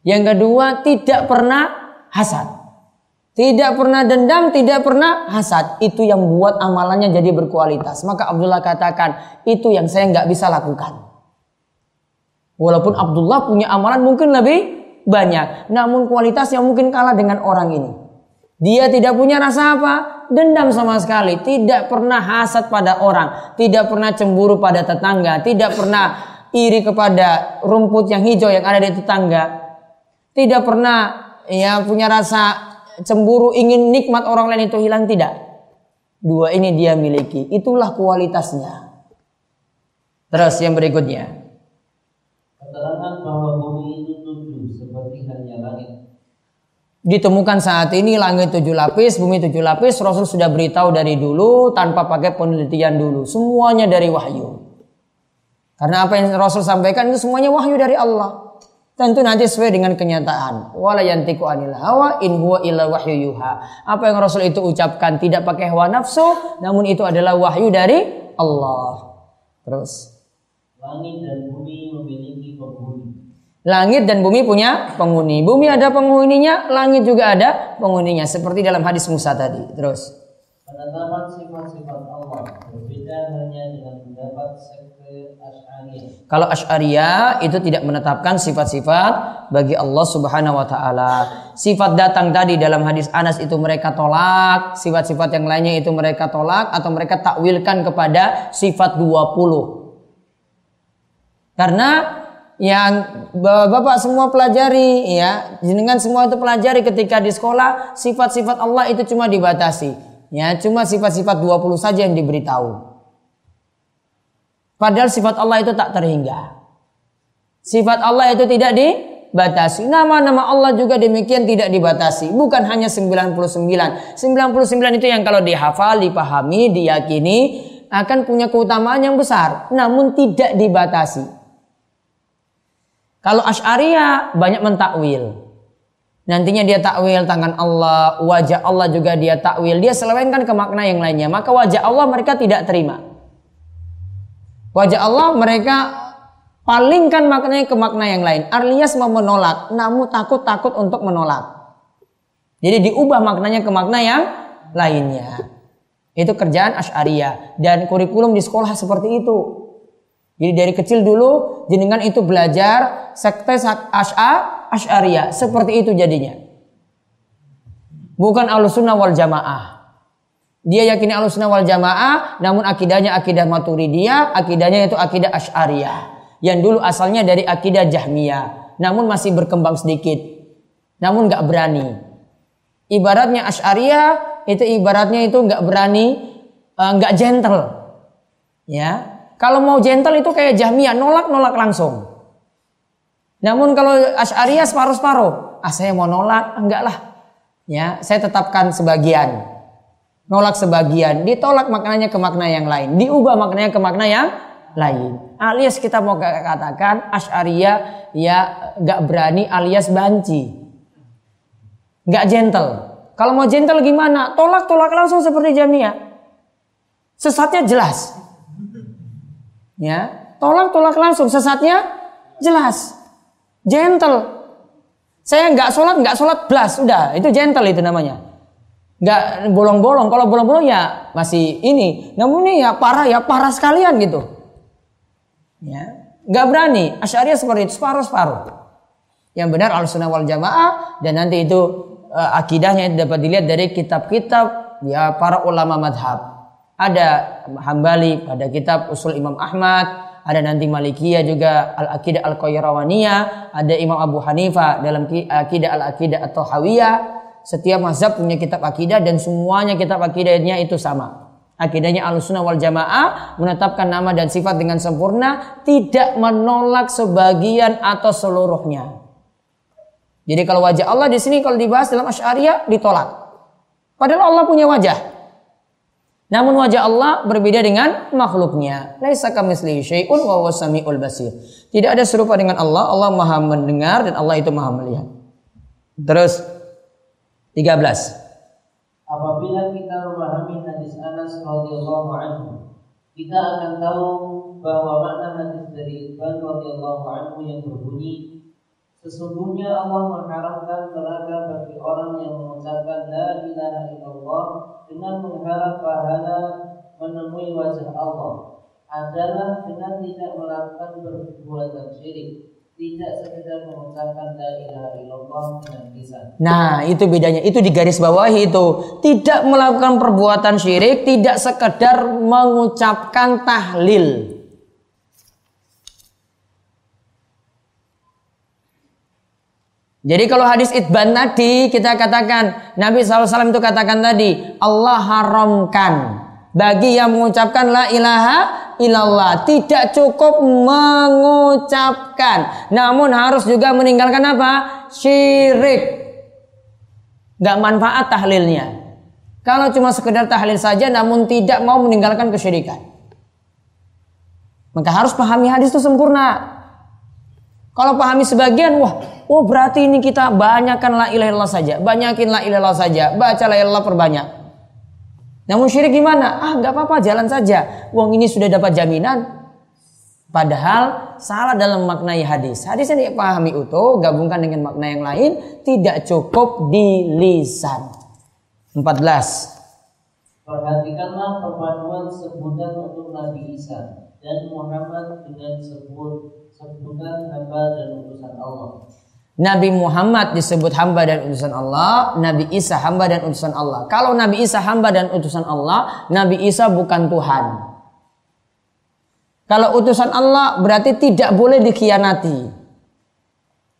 Yang kedua tidak pernah hasad. Tidak pernah dendam, tidak pernah hasad. Itu yang buat amalannya jadi berkualitas. Maka Abdullah katakan, itu yang saya nggak bisa lakukan. Walaupun Abdullah punya amalan mungkin lebih banyak. Namun kualitasnya mungkin kalah dengan orang ini. Dia tidak punya rasa apa? Dendam sama sekali. Tidak pernah hasad pada orang. Tidak pernah cemburu pada tetangga. Tidak pernah iri kepada rumput yang hijau yang ada di tetangga. Tidak pernah ya punya rasa cemburu, ingin nikmat orang lain itu hilang tidak. Dua ini dia miliki. Itulah kualitasnya. Terus yang berikutnya. Keterangan bahwa bumi itu tujuh seperti hanya langit. Ditemukan saat ini langit tujuh lapis, bumi tujuh lapis. Rasul sudah beritahu dari dulu tanpa pakai penelitian dulu. Semuanya dari wahyu. Karena apa yang Rasul sampaikan itu semuanya wahyu dari Allah. Tentu nanti sesuai dengan kenyataan. Wala yantiku anil hawa in huwa illa wahyu yuha. Apa yang Rasul itu ucapkan tidak pakai hawa nafsu, namun itu adalah wahyu dari Allah. Terus. Langit dan bumi memiliki penghuni. Langit dan bumi punya penghuni. Bumi ada penghuninya, langit juga ada penghuninya. Seperti dalam hadis Musa tadi. Terus. Penetapan sifat-sifat Allah berbeda hanya dengan pendapat kalau Asy'ariyah itu tidak menetapkan sifat-sifat bagi Allah Subhanahu wa taala. Sifat datang tadi dalam hadis Anas itu mereka tolak, sifat-sifat yang lainnya itu mereka tolak atau mereka takwilkan kepada sifat 20. Karena yang Bapak semua pelajari ya, dengan semua itu pelajari ketika di sekolah, sifat-sifat Allah itu cuma dibatasi. Ya, cuma sifat-sifat 20 saja yang diberitahu. Padahal sifat Allah itu tak terhingga. Sifat Allah itu tidak dibatasi. Nama-nama Allah juga demikian tidak dibatasi. Bukan hanya 99. 99 itu yang kalau dihafal, dipahami, diyakini akan punya keutamaan yang besar. Namun tidak dibatasi. Kalau Ash'ariyah banyak mentakwil. Nantinya dia takwil tangan Allah, wajah Allah juga dia takwil. Dia selewengkan ke makna yang lainnya. Maka wajah Allah mereka tidak terima. Wajah Allah mereka palingkan maknanya ke makna yang lain. Alias mau menolak, namun takut-takut untuk menolak. Jadi diubah maknanya ke makna yang lainnya. Itu kerjaan Asy'ariyah dan kurikulum di sekolah seperti itu. Jadi dari kecil dulu jenengan itu belajar sekte As'a Asy'ariyah seperti itu jadinya. Bukan Ahlussunnah wal Jamaah. Dia yakini sunnah wal jamaah, namun akidahnya akidah maturidiyah, akidahnya itu akidah asyariyah. Yang dulu asalnya dari akidah jahmiyah, namun masih berkembang sedikit. Namun nggak berani. Ibaratnya asyariyah itu ibaratnya itu nggak berani, eh, nggak gentle. Ya, kalau mau gentle itu kayak jahmiyah, nolak-nolak langsung. Namun kalau asyariyah separuh-separuh, ah saya mau nolak, enggak lah. Ya, saya tetapkan sebagian nolak sebagian, ditolak maknanya ke makna yang lain, diubah maknanya ke makna yang lain. Alias kita mau katakan Asy'ariyah ya gak berani alias banci. Gak gentle. Kalau mau gentle gimana? Tolak-tolak langsung seperti Jamia. Sesatnya jelas. Ya, tolak-tolak langsung sesatnya jelas. Gentle. Saya nggak sholat, nggak sholat blas, udah itu gentle itu namanya nggak bolong-bolong. Kalau bolong-bolong ya masih ini. Namun ini ya parah ya parah sekalian gitu. Ya, nggak berani. Asyariah seperti itu separuh-separuh. Yang benar al sunnah wal jamaah dan nanti itu uh, akidahnya dapat dilihat dari kitab-kitab ya para ulama madhab. Ada Hambali pada kitab Usul Imam Ahmad, ada nanti Malikiyah juga Al-Aqidah Al-Qayrawaniyah, ada Imam Abu Hanifah dalam Aqidah Al-Aqidah atau Hawiyah, setiap mazhab punya kitab akidah dan semuanya kitab akidahnya itu sama. Akidahnya al-sunnah wal jamaah menetapkan nama dan sifat dengan sempurna, tidak menolak sebagian atau seluruhnya. Jadi kalau wajah Allah di sini kalau dibahas dalam Asy'ariyah ditolak. Padahal Allah punya wajah. Namun wajah Allah berbeda dengan makhluknya. Laisa. Tidak ada serupa dengan Allah. Allah Maha mendengar dan Allah itu Maha melihat. Terus 13. Apabila kita memahami hadis Anas radhiyallahu anhu, kita akan tahu bahwa makna hadis dari Ibn radhiyallahu anhu yang berbunyi Sesungguhnya Allah mengharapkan neraka bagi orang yang mengucapkan la ilaha illallah dengan mengharap pahala menemui wajah Allah adalah dengan tidak melakukan perbuatan syirik tidak sekedar mengucapkan la ilaha illallah dengan lisan. Nah, itu bedanya. Itu di garis bawah itu. Tidak melakukan perbuatan syirik, tidak sekedar mengucapkan tahlil. Jadi kalau hadis itban tadi kita katakan Nabi SAW itu katakan tadi Allah haramkan bagi yang mengucapkan la ilaha illallah. Tidak cukup mengucapkan. Namun harus juga meninggalkan apa? Syirik. Gak manfaat tahlilnya. Kalau cuma sekedar tahlil saja namun tidak mau meninggalkan kesyirikan. Maka harus pahami hadis itu sempurna kalau pahami sebagian, wah, oh berarti ini kita banyakkan la ilaha illallah saja, banyakin la ilaha illallah saja, baca la ilaha perbanyak. Namun syirik gimana? Ah, nggak apa-apa, jalan saja. Uang ini sudah dapat jaminan. Padahal salah dalam maknai hadis. Hadis yang dipahami utuh, gabungkan dengan makna yang lain, tidak cukup di lisan. 14. Perhatikanlah perpaduan sebutan untuk Nabi Isa dan Muhammad dengan sebut Nabi Muhammad disebut hamba dan utusan Allah, Nabi Isa hamba dan utusan Allah. Kalau Nabi Isa hamba dan utusan Allah, Nabi Isa bukan Tuhan. Kalau utusan Allah berarti tidak boleh dikhianati.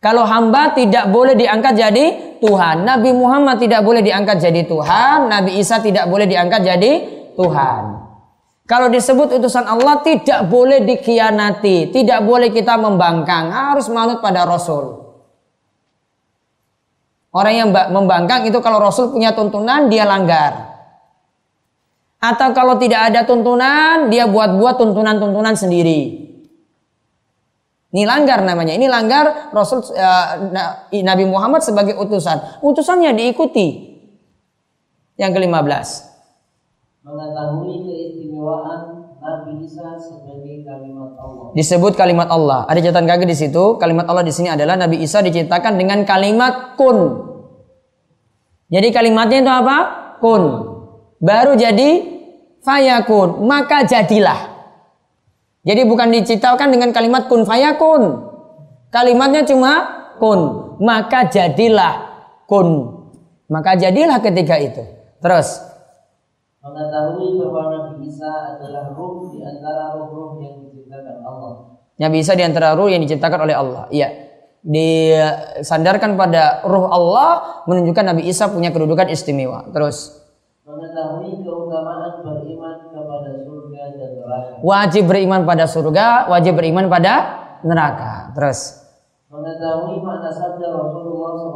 Kalau hamba tidak boleh diangkat jadi Tuhan. Nabi Muhammad tidak boleh diangkat jadi Tuhan. Nabi Isa tidak boleh diangkat jadi Tuhan. Kalau disebut utusan Allah tidak boleh dikhianati, tidak boleh kita membangkang, harus manut pada Rasul. Orang yang membangkang itu kalau Rasul punya tuntunan dia langgar. Atau kalau tidak ada tuntunan dia buat-buat tuntunan-tuntunan sendiri. Ini langgar namanya. Ini langgar Rasul uh, Nabi Muhammad sebagai utusan. Utusannya diikuti. Yang ke-15 mengetahui keistimewaan Nabi Isa sebagai kalimat Allah. Disebut kalimat Allah. Ada catatan kaki di situ. Kalimat Allah di sini adalah Nabi Isa diciptakan dengan kalimat kun. Jadi kalimatnya itu apa? Kun. Baru jadi fayakun. Maka jadilah. Jadi bukan diciptakan dengan kalimat kun fayakun. Kalimatnya cuma kun. Maka jadilah kun. Maka jadilah ketika itu. Terus mengetahui bahwa Nabi Isa adalah ruh di antara ruh-ruh yang diciptakan Allah. Nabi Isa di antara ruh yang diciptakan oleh Allah. Iya. Disandarkan pada ruh Allah menunjukkan Nabi Isa punya kedudukan istimewa. Terus mengetahui keutamaan beriman kepada surga dan neraka. Wajib beriman pada surga, wajib beriman pada neraka. Terus mengetahui makna sabda Rasulullah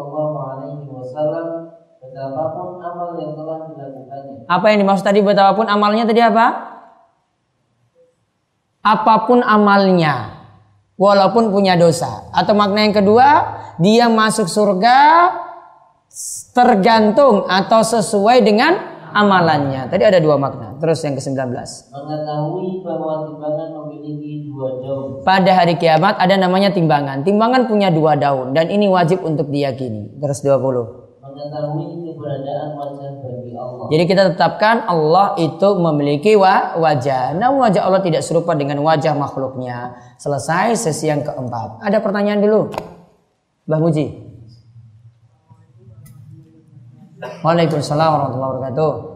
wasallam Betapapun amal yang telah dilakukannya. Apa yang dimaksud tadi betapapun amalnya tadi apa? Apa pun amalnya, walaupun punya dosa. Atau makna yang kedua, dia masuk surga tergantung atau sesuai dengan amalannya. Tadi ada dua makna. Terus yang ke-19. Mengetahui bahwa timbangan memiliki dua daun. Pada hari kiamat ada namanya timbangan. Timbangan punya dua daun dan ini wajib untuk diyakini. Terus 20 Jadi kita tetapkan Allah itu memiliki wa wajah. Namun wajah Allah tidak serupa dengan wajah makhluknya. Selesai sesi yang keempat. Ada pertanyaan dulu? Mbah Muji. Waalaikumsalam warahmatullahi wabarakatuh.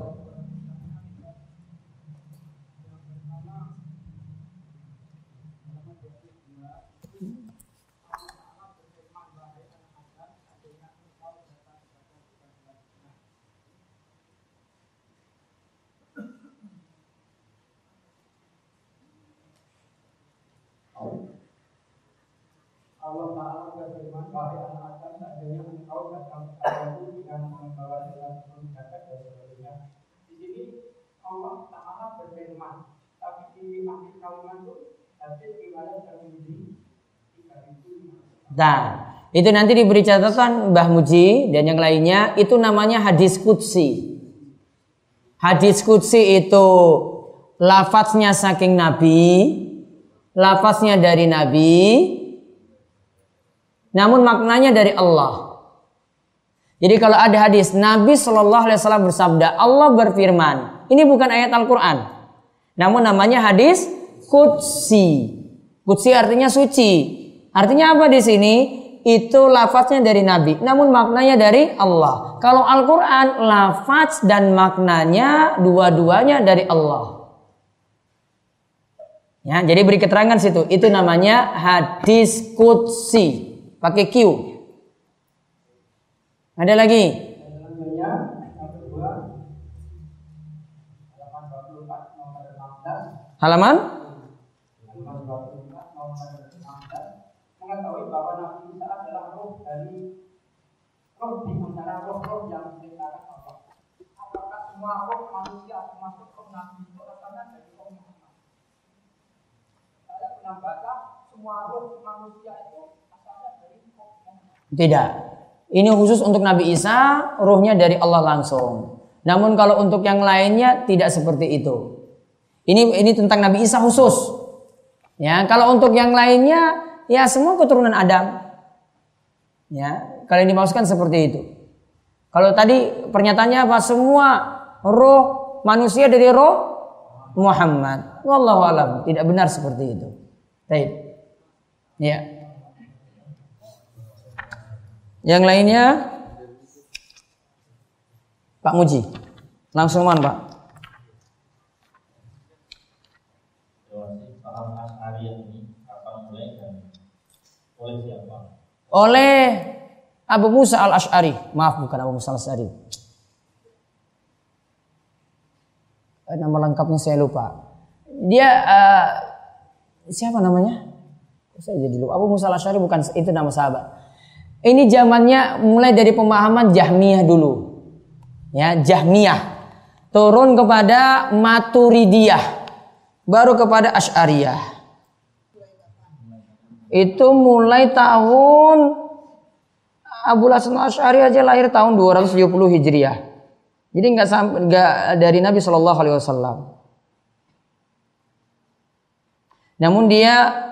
Allah Ta'ala berfirman wahai anak Adam seandainya engkau datang kepadaku dengan membawa turun zakat dan sebagainya di sini Allah Ta'ala berfirman tapi di akhir kalimat itu hadis riwayat Tirmidzi Nah, itu nanti diberi catatan Mbah Muji dan yang lainnya itu namanya hadis kutsi. Hadis kutsi itu lafaznya saking Nabi, lafaznya dari Nabi, namun maknanya dari Allah. Jadi kalau ada hadis Nabi Shallallahu Alaihi Wasallam bersabda, Allah berfirman. Ini bukan ayat Al-Quran, namun namanya hadis kutsi. Kutsi artinya suci. Artinya apa di sini? Itu lafaznya dari Nabi, namun maknanya dari Allah. Kalau Al-Quran, lafaz dan maknanya dua-duanya dari Allah. Ya, jadi beri keterangan situ. Itu namanya hadis kutsi pakai Q. Ada lagi? Halaman 24 nomor 16 Halaman? halaman 24 nomor 16 mengetahui bahwa Nabi Isa adalah roh dari roh di antara roh-roh yang diciptakan Allah. Apakah semua roh manusia semua roh manusia itu asalnya dari roh Muhammad. Tidak. Ini khusus untuk Nabi Isa, ruhnya dari Allah langsung. Namun kalau untuk yang lainnya tidak seperti itu. Ini ini tentang Nabi Isa khusus. Ya, kalau untuk yang lainnya ya semua keturunan Adam. Ya, kalau yang dimaksudkan seperti itu. Kalau tadi pernyataannya apa? Semua roh manusia dari roh Muhammad. Wallahu alam, tidak benar seperti itu. Baik. Ya. Yang lainnya Pak Muji. Langsung man, Pak. Oleh Abu Musa al Ashari. Maaf, bukan Abu Musa al Ashari. Nama lengkapnya saya lupa. Dia eh, siapa namanya? Saya jadi lupa. Abu Musa al Ashari bukan itu nama sahabat. Ini zamannya mulai dari pemahaman Jahmiyah dulu. Ya, Jahmiyah. Turun kepada Maturidiyah. Baru kepada Asy'ariyah. Itu mulai tahun Abu Hasan Asy'ari aja lahir tahun 270 Hijriah. Jadi nggak nggak dari Nabi Shallallahu Alaihi Wasallam. Namun dia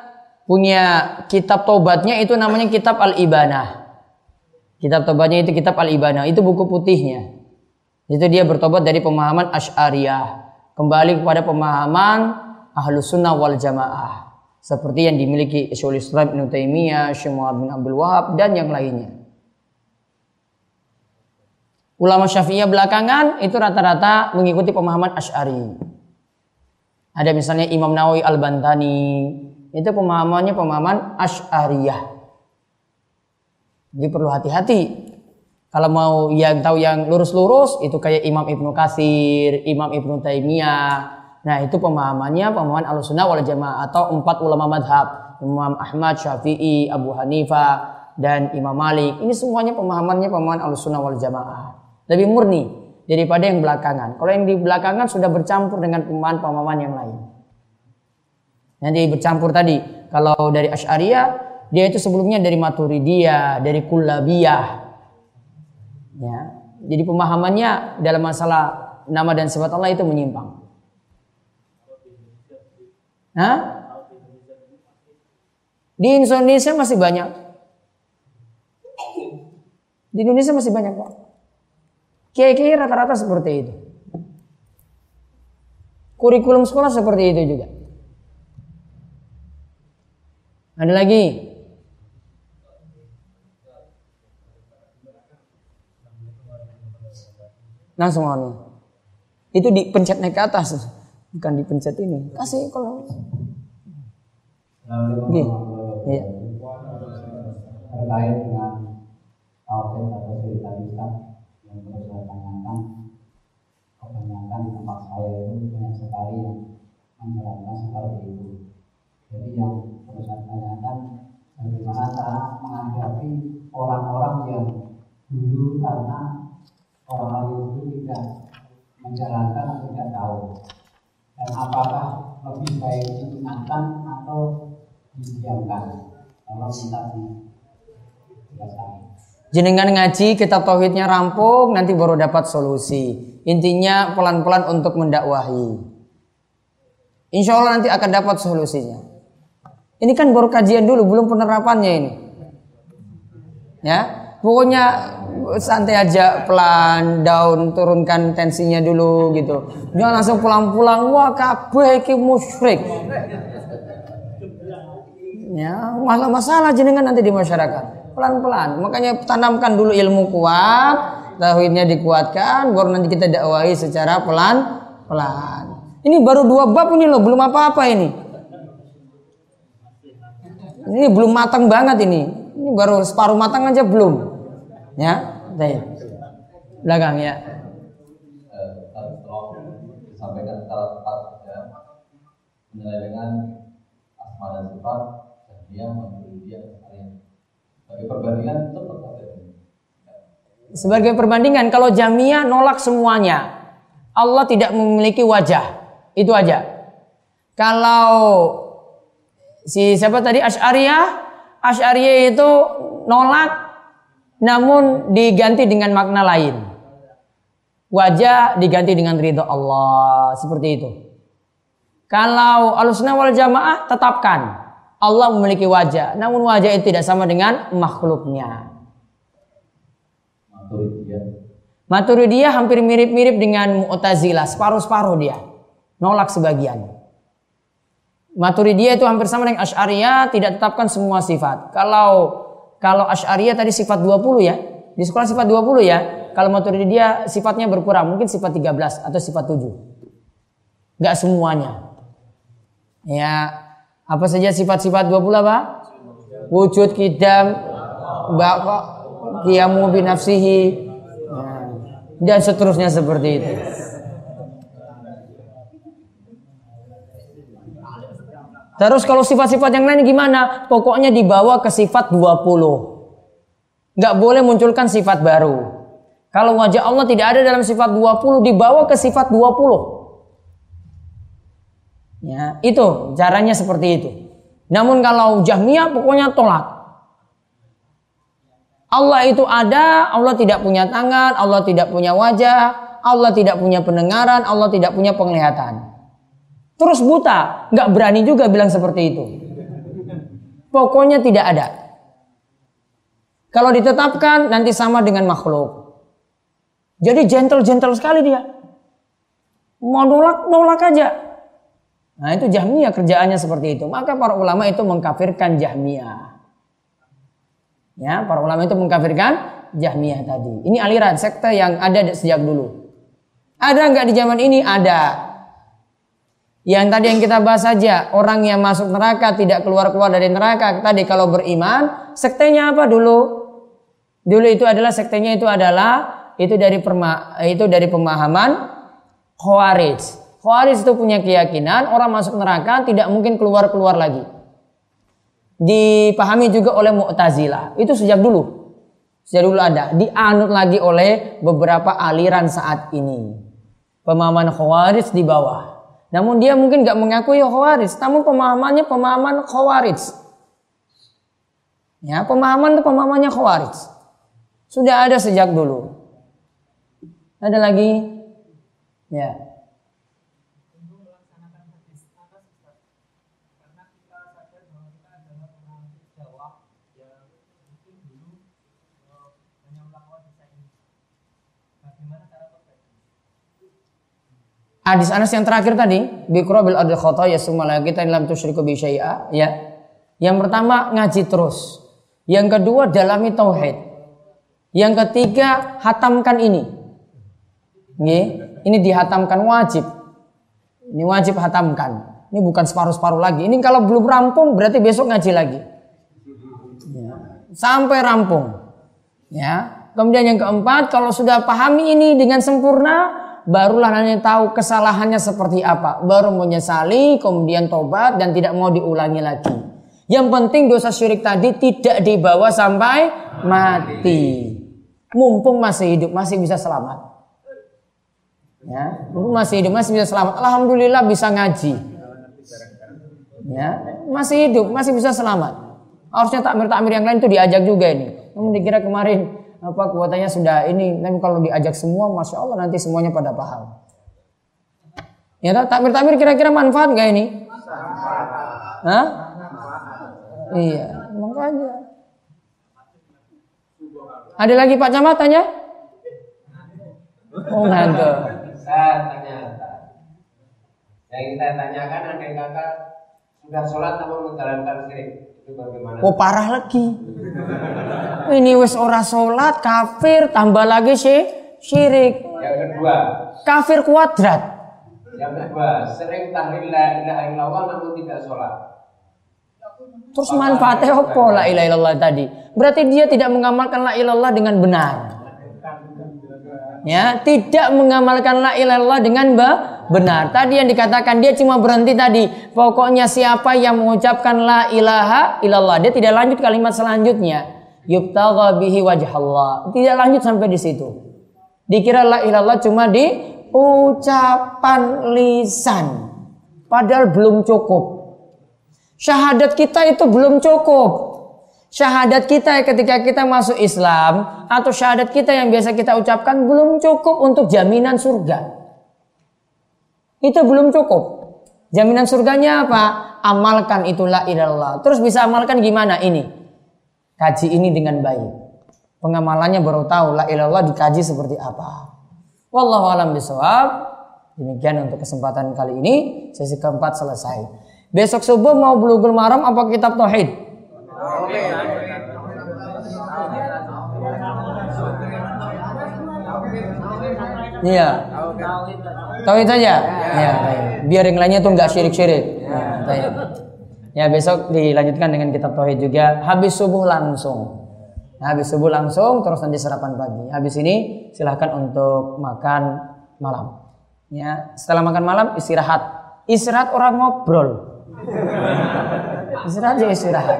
punya kitab tobatnya itu namanya kitab Al-Ibanah. Kitab tobatnya itu kitab Al-Ibanah, itu buku putihnya. Itu dia bertobat dari pemahaman Asy'ariyah, kembali kepada pemahaman Ahlus Sunnah wal Jamaah. Seperti yang dimiliki Syaikhul Islam Ibnu Taimiyah, Syekh bin Abdul Wahab dan yang lainnya. Ulama Syafi'iyah belakangan itu rata-rata mengikuti pemahaman Asy'ari. Ada misalnya Imam Nawawi Al-Bantani, itu pemahamannya pemahaman Asy'ariyah. Jadi perlu hati-hati. Kalau mau yang tahu yang lurus-lurus itu kayak Imam Ibnu Katsir, Imam Ibnu Taimiyah. Nah, itu pemahamannya pemahaman Ahlussunnah wal Jamaah atau empat ulama madhab, Imam Ahmad, Syafi'i, Abu Hanifah, dan Imam Malik. Ini semuanya pemahamannya pemahaman Ahlussunnah wal Jamaah. Lebih murni daripada yang belakangan. Kalau yang di belakangan sudah bercampur dengan pemahaman-pemahaman yang lain. Nanti bercampur tadi. Kalau dari Asy'ariyah, dia itu sebelumnya dari Maturidiyah, dari Kullabiyah. Ya. Jadi pemahamannya dalam masalah nama dan sifat Allah itu menyimpang. Hah? Di Indonesia masih banyak. Di Indonesia masih banyak, Pak. Kiai-kiai rata-rata seperti itu. Kurikulum sekolah seperti itu juga. Ada lagi? Langsung anu. Itu dipencet naik ke atas, bukan dipencet ini. Kasih kalau. Oke. Iya. terkait dengan tauhid atau cerita Islam yang perlu saya tanyakan kebanyakan di tempat saya itu banyak sekali yang menjalankan seperti itu jadi yang tanyakan bagaimana cara menghadapi orang-orang yang dulu karena orang itu tidak menjalankan atau tidak tahu dan apakah lebih baik diingatkan atau didiamkan kalau kita Jenengan ngaji kitab tauhidnya rampung nanti baru dapat solusi. Intinya pelan-pelan untuk mendakwahi. Insya Allah nanti akan dapat solusinya. Ini kan baru kajian dulu, belum penerapannya ini. Ya, pokoknya santai aja pelan down turunkan tensinya dulu gitu. Jangan langsung pulang-pulang wah kabeh iki musyrik. Ya, masalah masalah jenengan nanti di masyarakat. Pelan-pelan. Makanya tanamkan dulu ilmu kuat, tauhidnya dikuatkan, baru nanti kita dakwahi secara pelan-pelan. Ini baru dua bab ini loh, belum apa-apa ini. Ini belum matang banget ini. Ini baru separuh matang aja belum. Ya, Baik. Belakang ya. Sebagai perbandingan, kalau Jamiyah nolak semuanya. Allah tidak memiliki wajah. Itu aja. Kalau si siapa tadi Asy'ariyah, Asy'ariyah itu nolak namun diganti dengan makna lain. Wajah diganti dengan ridho Allah, seperti itu. Kalau Ahlussunnah wal Jamaah tetapkan Allah memiliki wajah, namun wajah itu tidak sama dengan makhluknya. Maturidiyah Maturidiyah hampir mirip-mirip dengan Mu'tazilah, separuh-separuh dia. Nolak sebagian. Maturidiyah itu hampir sama dengan Asy'ariyah, tidak tetapkan semua sifat. Kalau kalau Asy'ariyah tadi sifat 20 ya. Di sekolah sifat 20 ya. Kalau Maturidiyah sifatnya berkurang, mungkin sifat 13 atau sifat 7. Enggak semuanya. Ya, apa saja sifat-sifat 20 apa? Wujud kidam, bapak, kiamu binafsihi, dan seterusnya seperti itu. Terus kalau sifat-sifat yang lain gimana? Pokoknya dibawa ke sifat 20. Nggak boleh munculkan sifat baru. Kalau wajah Allah tidak ada dalam sifat 20, dibawa ke sifat 20. Ya, itu caranya seperti itu. Namun kalau Jahmiyah pokoknya tolak. Allah itu ada, Allah tidak punya tangan, Allah tidak punya wajah, Allah tidak punya pendengaran, Allah tidak punya penglihatan. Terus buta, nggak berani juga bilang seperti itu. Pokoknya tidak ada. Kalau ditetapkan nanti sama dengan makhluk. Jadi gentle-gentle sekali dia. Mau nolak, nolak aja. Nah itu Jahmiyah kerjaannya seperti itu. Maka para ulama itu mengkafirkan Jahmiyah. Ya, para ulama itu mengkafirkan Jahmiyah tadi. Ini aliran sekte yang ada sejak dulu. Ada nggak di zaman ini? Ada. Yang tadi yang kita bahas saja, orang yang masuk neraka tidak keluar-keluar dari neraka. Tadi kalau beriman, sektenya apa dulu? Dulu itu adalah sektenya itu adalah itu dari perma, itu dari pemahaman Khawarij. Khawarij itu punya keyakinan orang masuk neraka tidak mungkin keluar-keluar lagi. Dipahami juga oleh Mu'tazilah. Itu sejak dulu. Sejak dulu ada. Dianut lagi oleh beberapa aliran saat ini. Pemahaman Khawarij di bawah. Namun dia mungkin nggak mengakui khawarij, namun pemahamannya pemahaman khawarij. Ya, pemahaman itu pemahamannya khawarij. Sudah ada sejak dulu. Ada lagi? Ya. Hadis Anas yang terakhir tadi, bikro bil adil ya sumala kita lam tusyriku bi syai'a, ya. Yang pertama ngaji terus. Yang kedua dalami tauhid. Yang ketiga hatamkan ini. Nih, ini dihatamkan wajib. Ini wajib hatamkan. Ini bukan separuh-separuh lagi. Ini kalau belum rampung berarti besok ngaji lagi. Ya. Sampai rampung. Ya. Kemudian yang keempat, kalau sudah pahami ini dengan sempurna, barulah nanti tahu kesalahannya seperti apa. Baru menyesali, kemudian tobat dan tidak mau diulangi lagi. Yang penting dosa syirik tadi tidak dibawa sampai mati. Mumpung masih hidup, masih bisa selamat. Ya, mumpung masih hidup, masih bisa selamat. Alhamdulillah bisa ngaji. Ya, masih hidup, masih bisa selamat. Harusnya takmir-takmir yang lain itu diajak juga ini. Namun dikira kemarin apa kuotanya sudah ini? Nanti kalau diajak semua masya Allah nanti semuanya pada paham. Ya takmir takmir kira-kira manfaat nggak ini? Hah? iya makanya. Ada lagi Pak Camat tanya? Oh nggak saya tanya yang kita tanyakan ada kakak sudah sholat namun menjalankan syirik Oh parah lagi. Ini wis ora sholat, kafir, tambah lagi sih syirik. Yang kedua. Kafir kuadrat. Yang kedua, sering tahlil la ilaha illallah namun tidak sholat. Terus manfaatnya apa la ilaha illallah tadi? Berarti dia tidak mengamalkan la ilallah dengan benar. ya tidak mengamalkan la ilaha illallah dengan benar. Tadi yang dikatakan dia cuma berhenti tadi. Pokoknya siapa yang mengucapkan la ilaha illallah, dia tidak lanjut kalimat selanjutnya. Yubtagha bihi wajh Allah. Tidak lanjut sampai di situ. Dikira la ilallah cuma di ucapan lisan. Padahal belum cukup. Syahadat kita itu belum cukup. Syahadat kita ketika kita masuk Islam atau syahadat kita yang biasa kita ucapkan belum cukup untuk jaminan surga. Itu belum cukup. Jaminan surganya apa? Amalkan itulah ilallah. Terus bisa amalkan gimana ini? Kaji ini dengan baik. Pengamalannya baru tahu la ilallah dikaji seperti apa. Wallahu alam bisawab. Demikian untuk kesempatan kali ini. Sesi keempat selesai. Besok subuh mau bulughul maram apa kitab tauhid? Iya. Tauhid saja. Ya, biar yang lainnya tuh nggak syirik-syirik. Ya, ya, besok dilanjutkan dengan kitab tauhid juga. Habis subuh langsung. Nah, habis subuh langsung terus nanti sarapan pagi. Habis ini silahkan untuk makan malam. Ya, setelah makan malam istirahat. Istirahat orang ngobrol. Istirahat aja istirahat.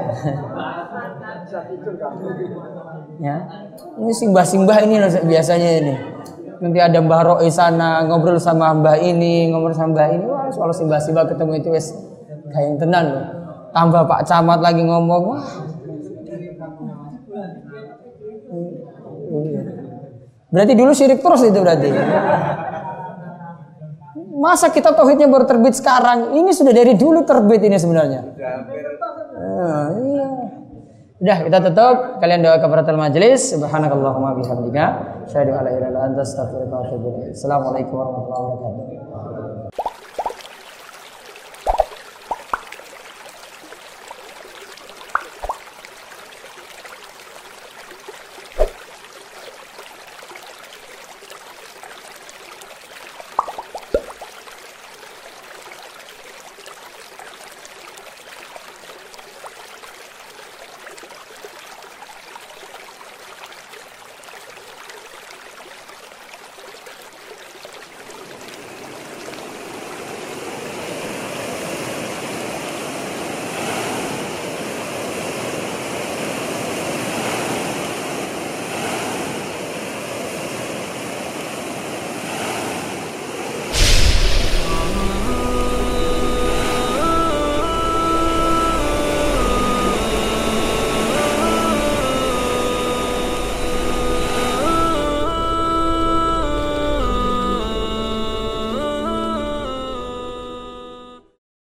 ya, ini simbah-simbah ini loh biasanya ini nanti ada Mbah Ro'i sana ngobrol sama Mbah ini, ngobrol sama Mbah ini. Wah, soal simbah-simbah ketemu itu wes kayak yang tenan loh. Tambah Pak Camat lagi ngomong, wah. Berarti dulu syirik terus itu berarti. Masa kita tauhidnya baru terbit sekarang? Ini sudah dari dulu terbit ini sebenarnya. Iya. Udah kita tutup. Kalian doa kafaratul majelis. Subhanakallahumma bihamdika. Asyhadu an la ilaha illa anta astaghfiruka wa atubu ilaik. Assalamualaikum warahmatullahi wabarakatuh.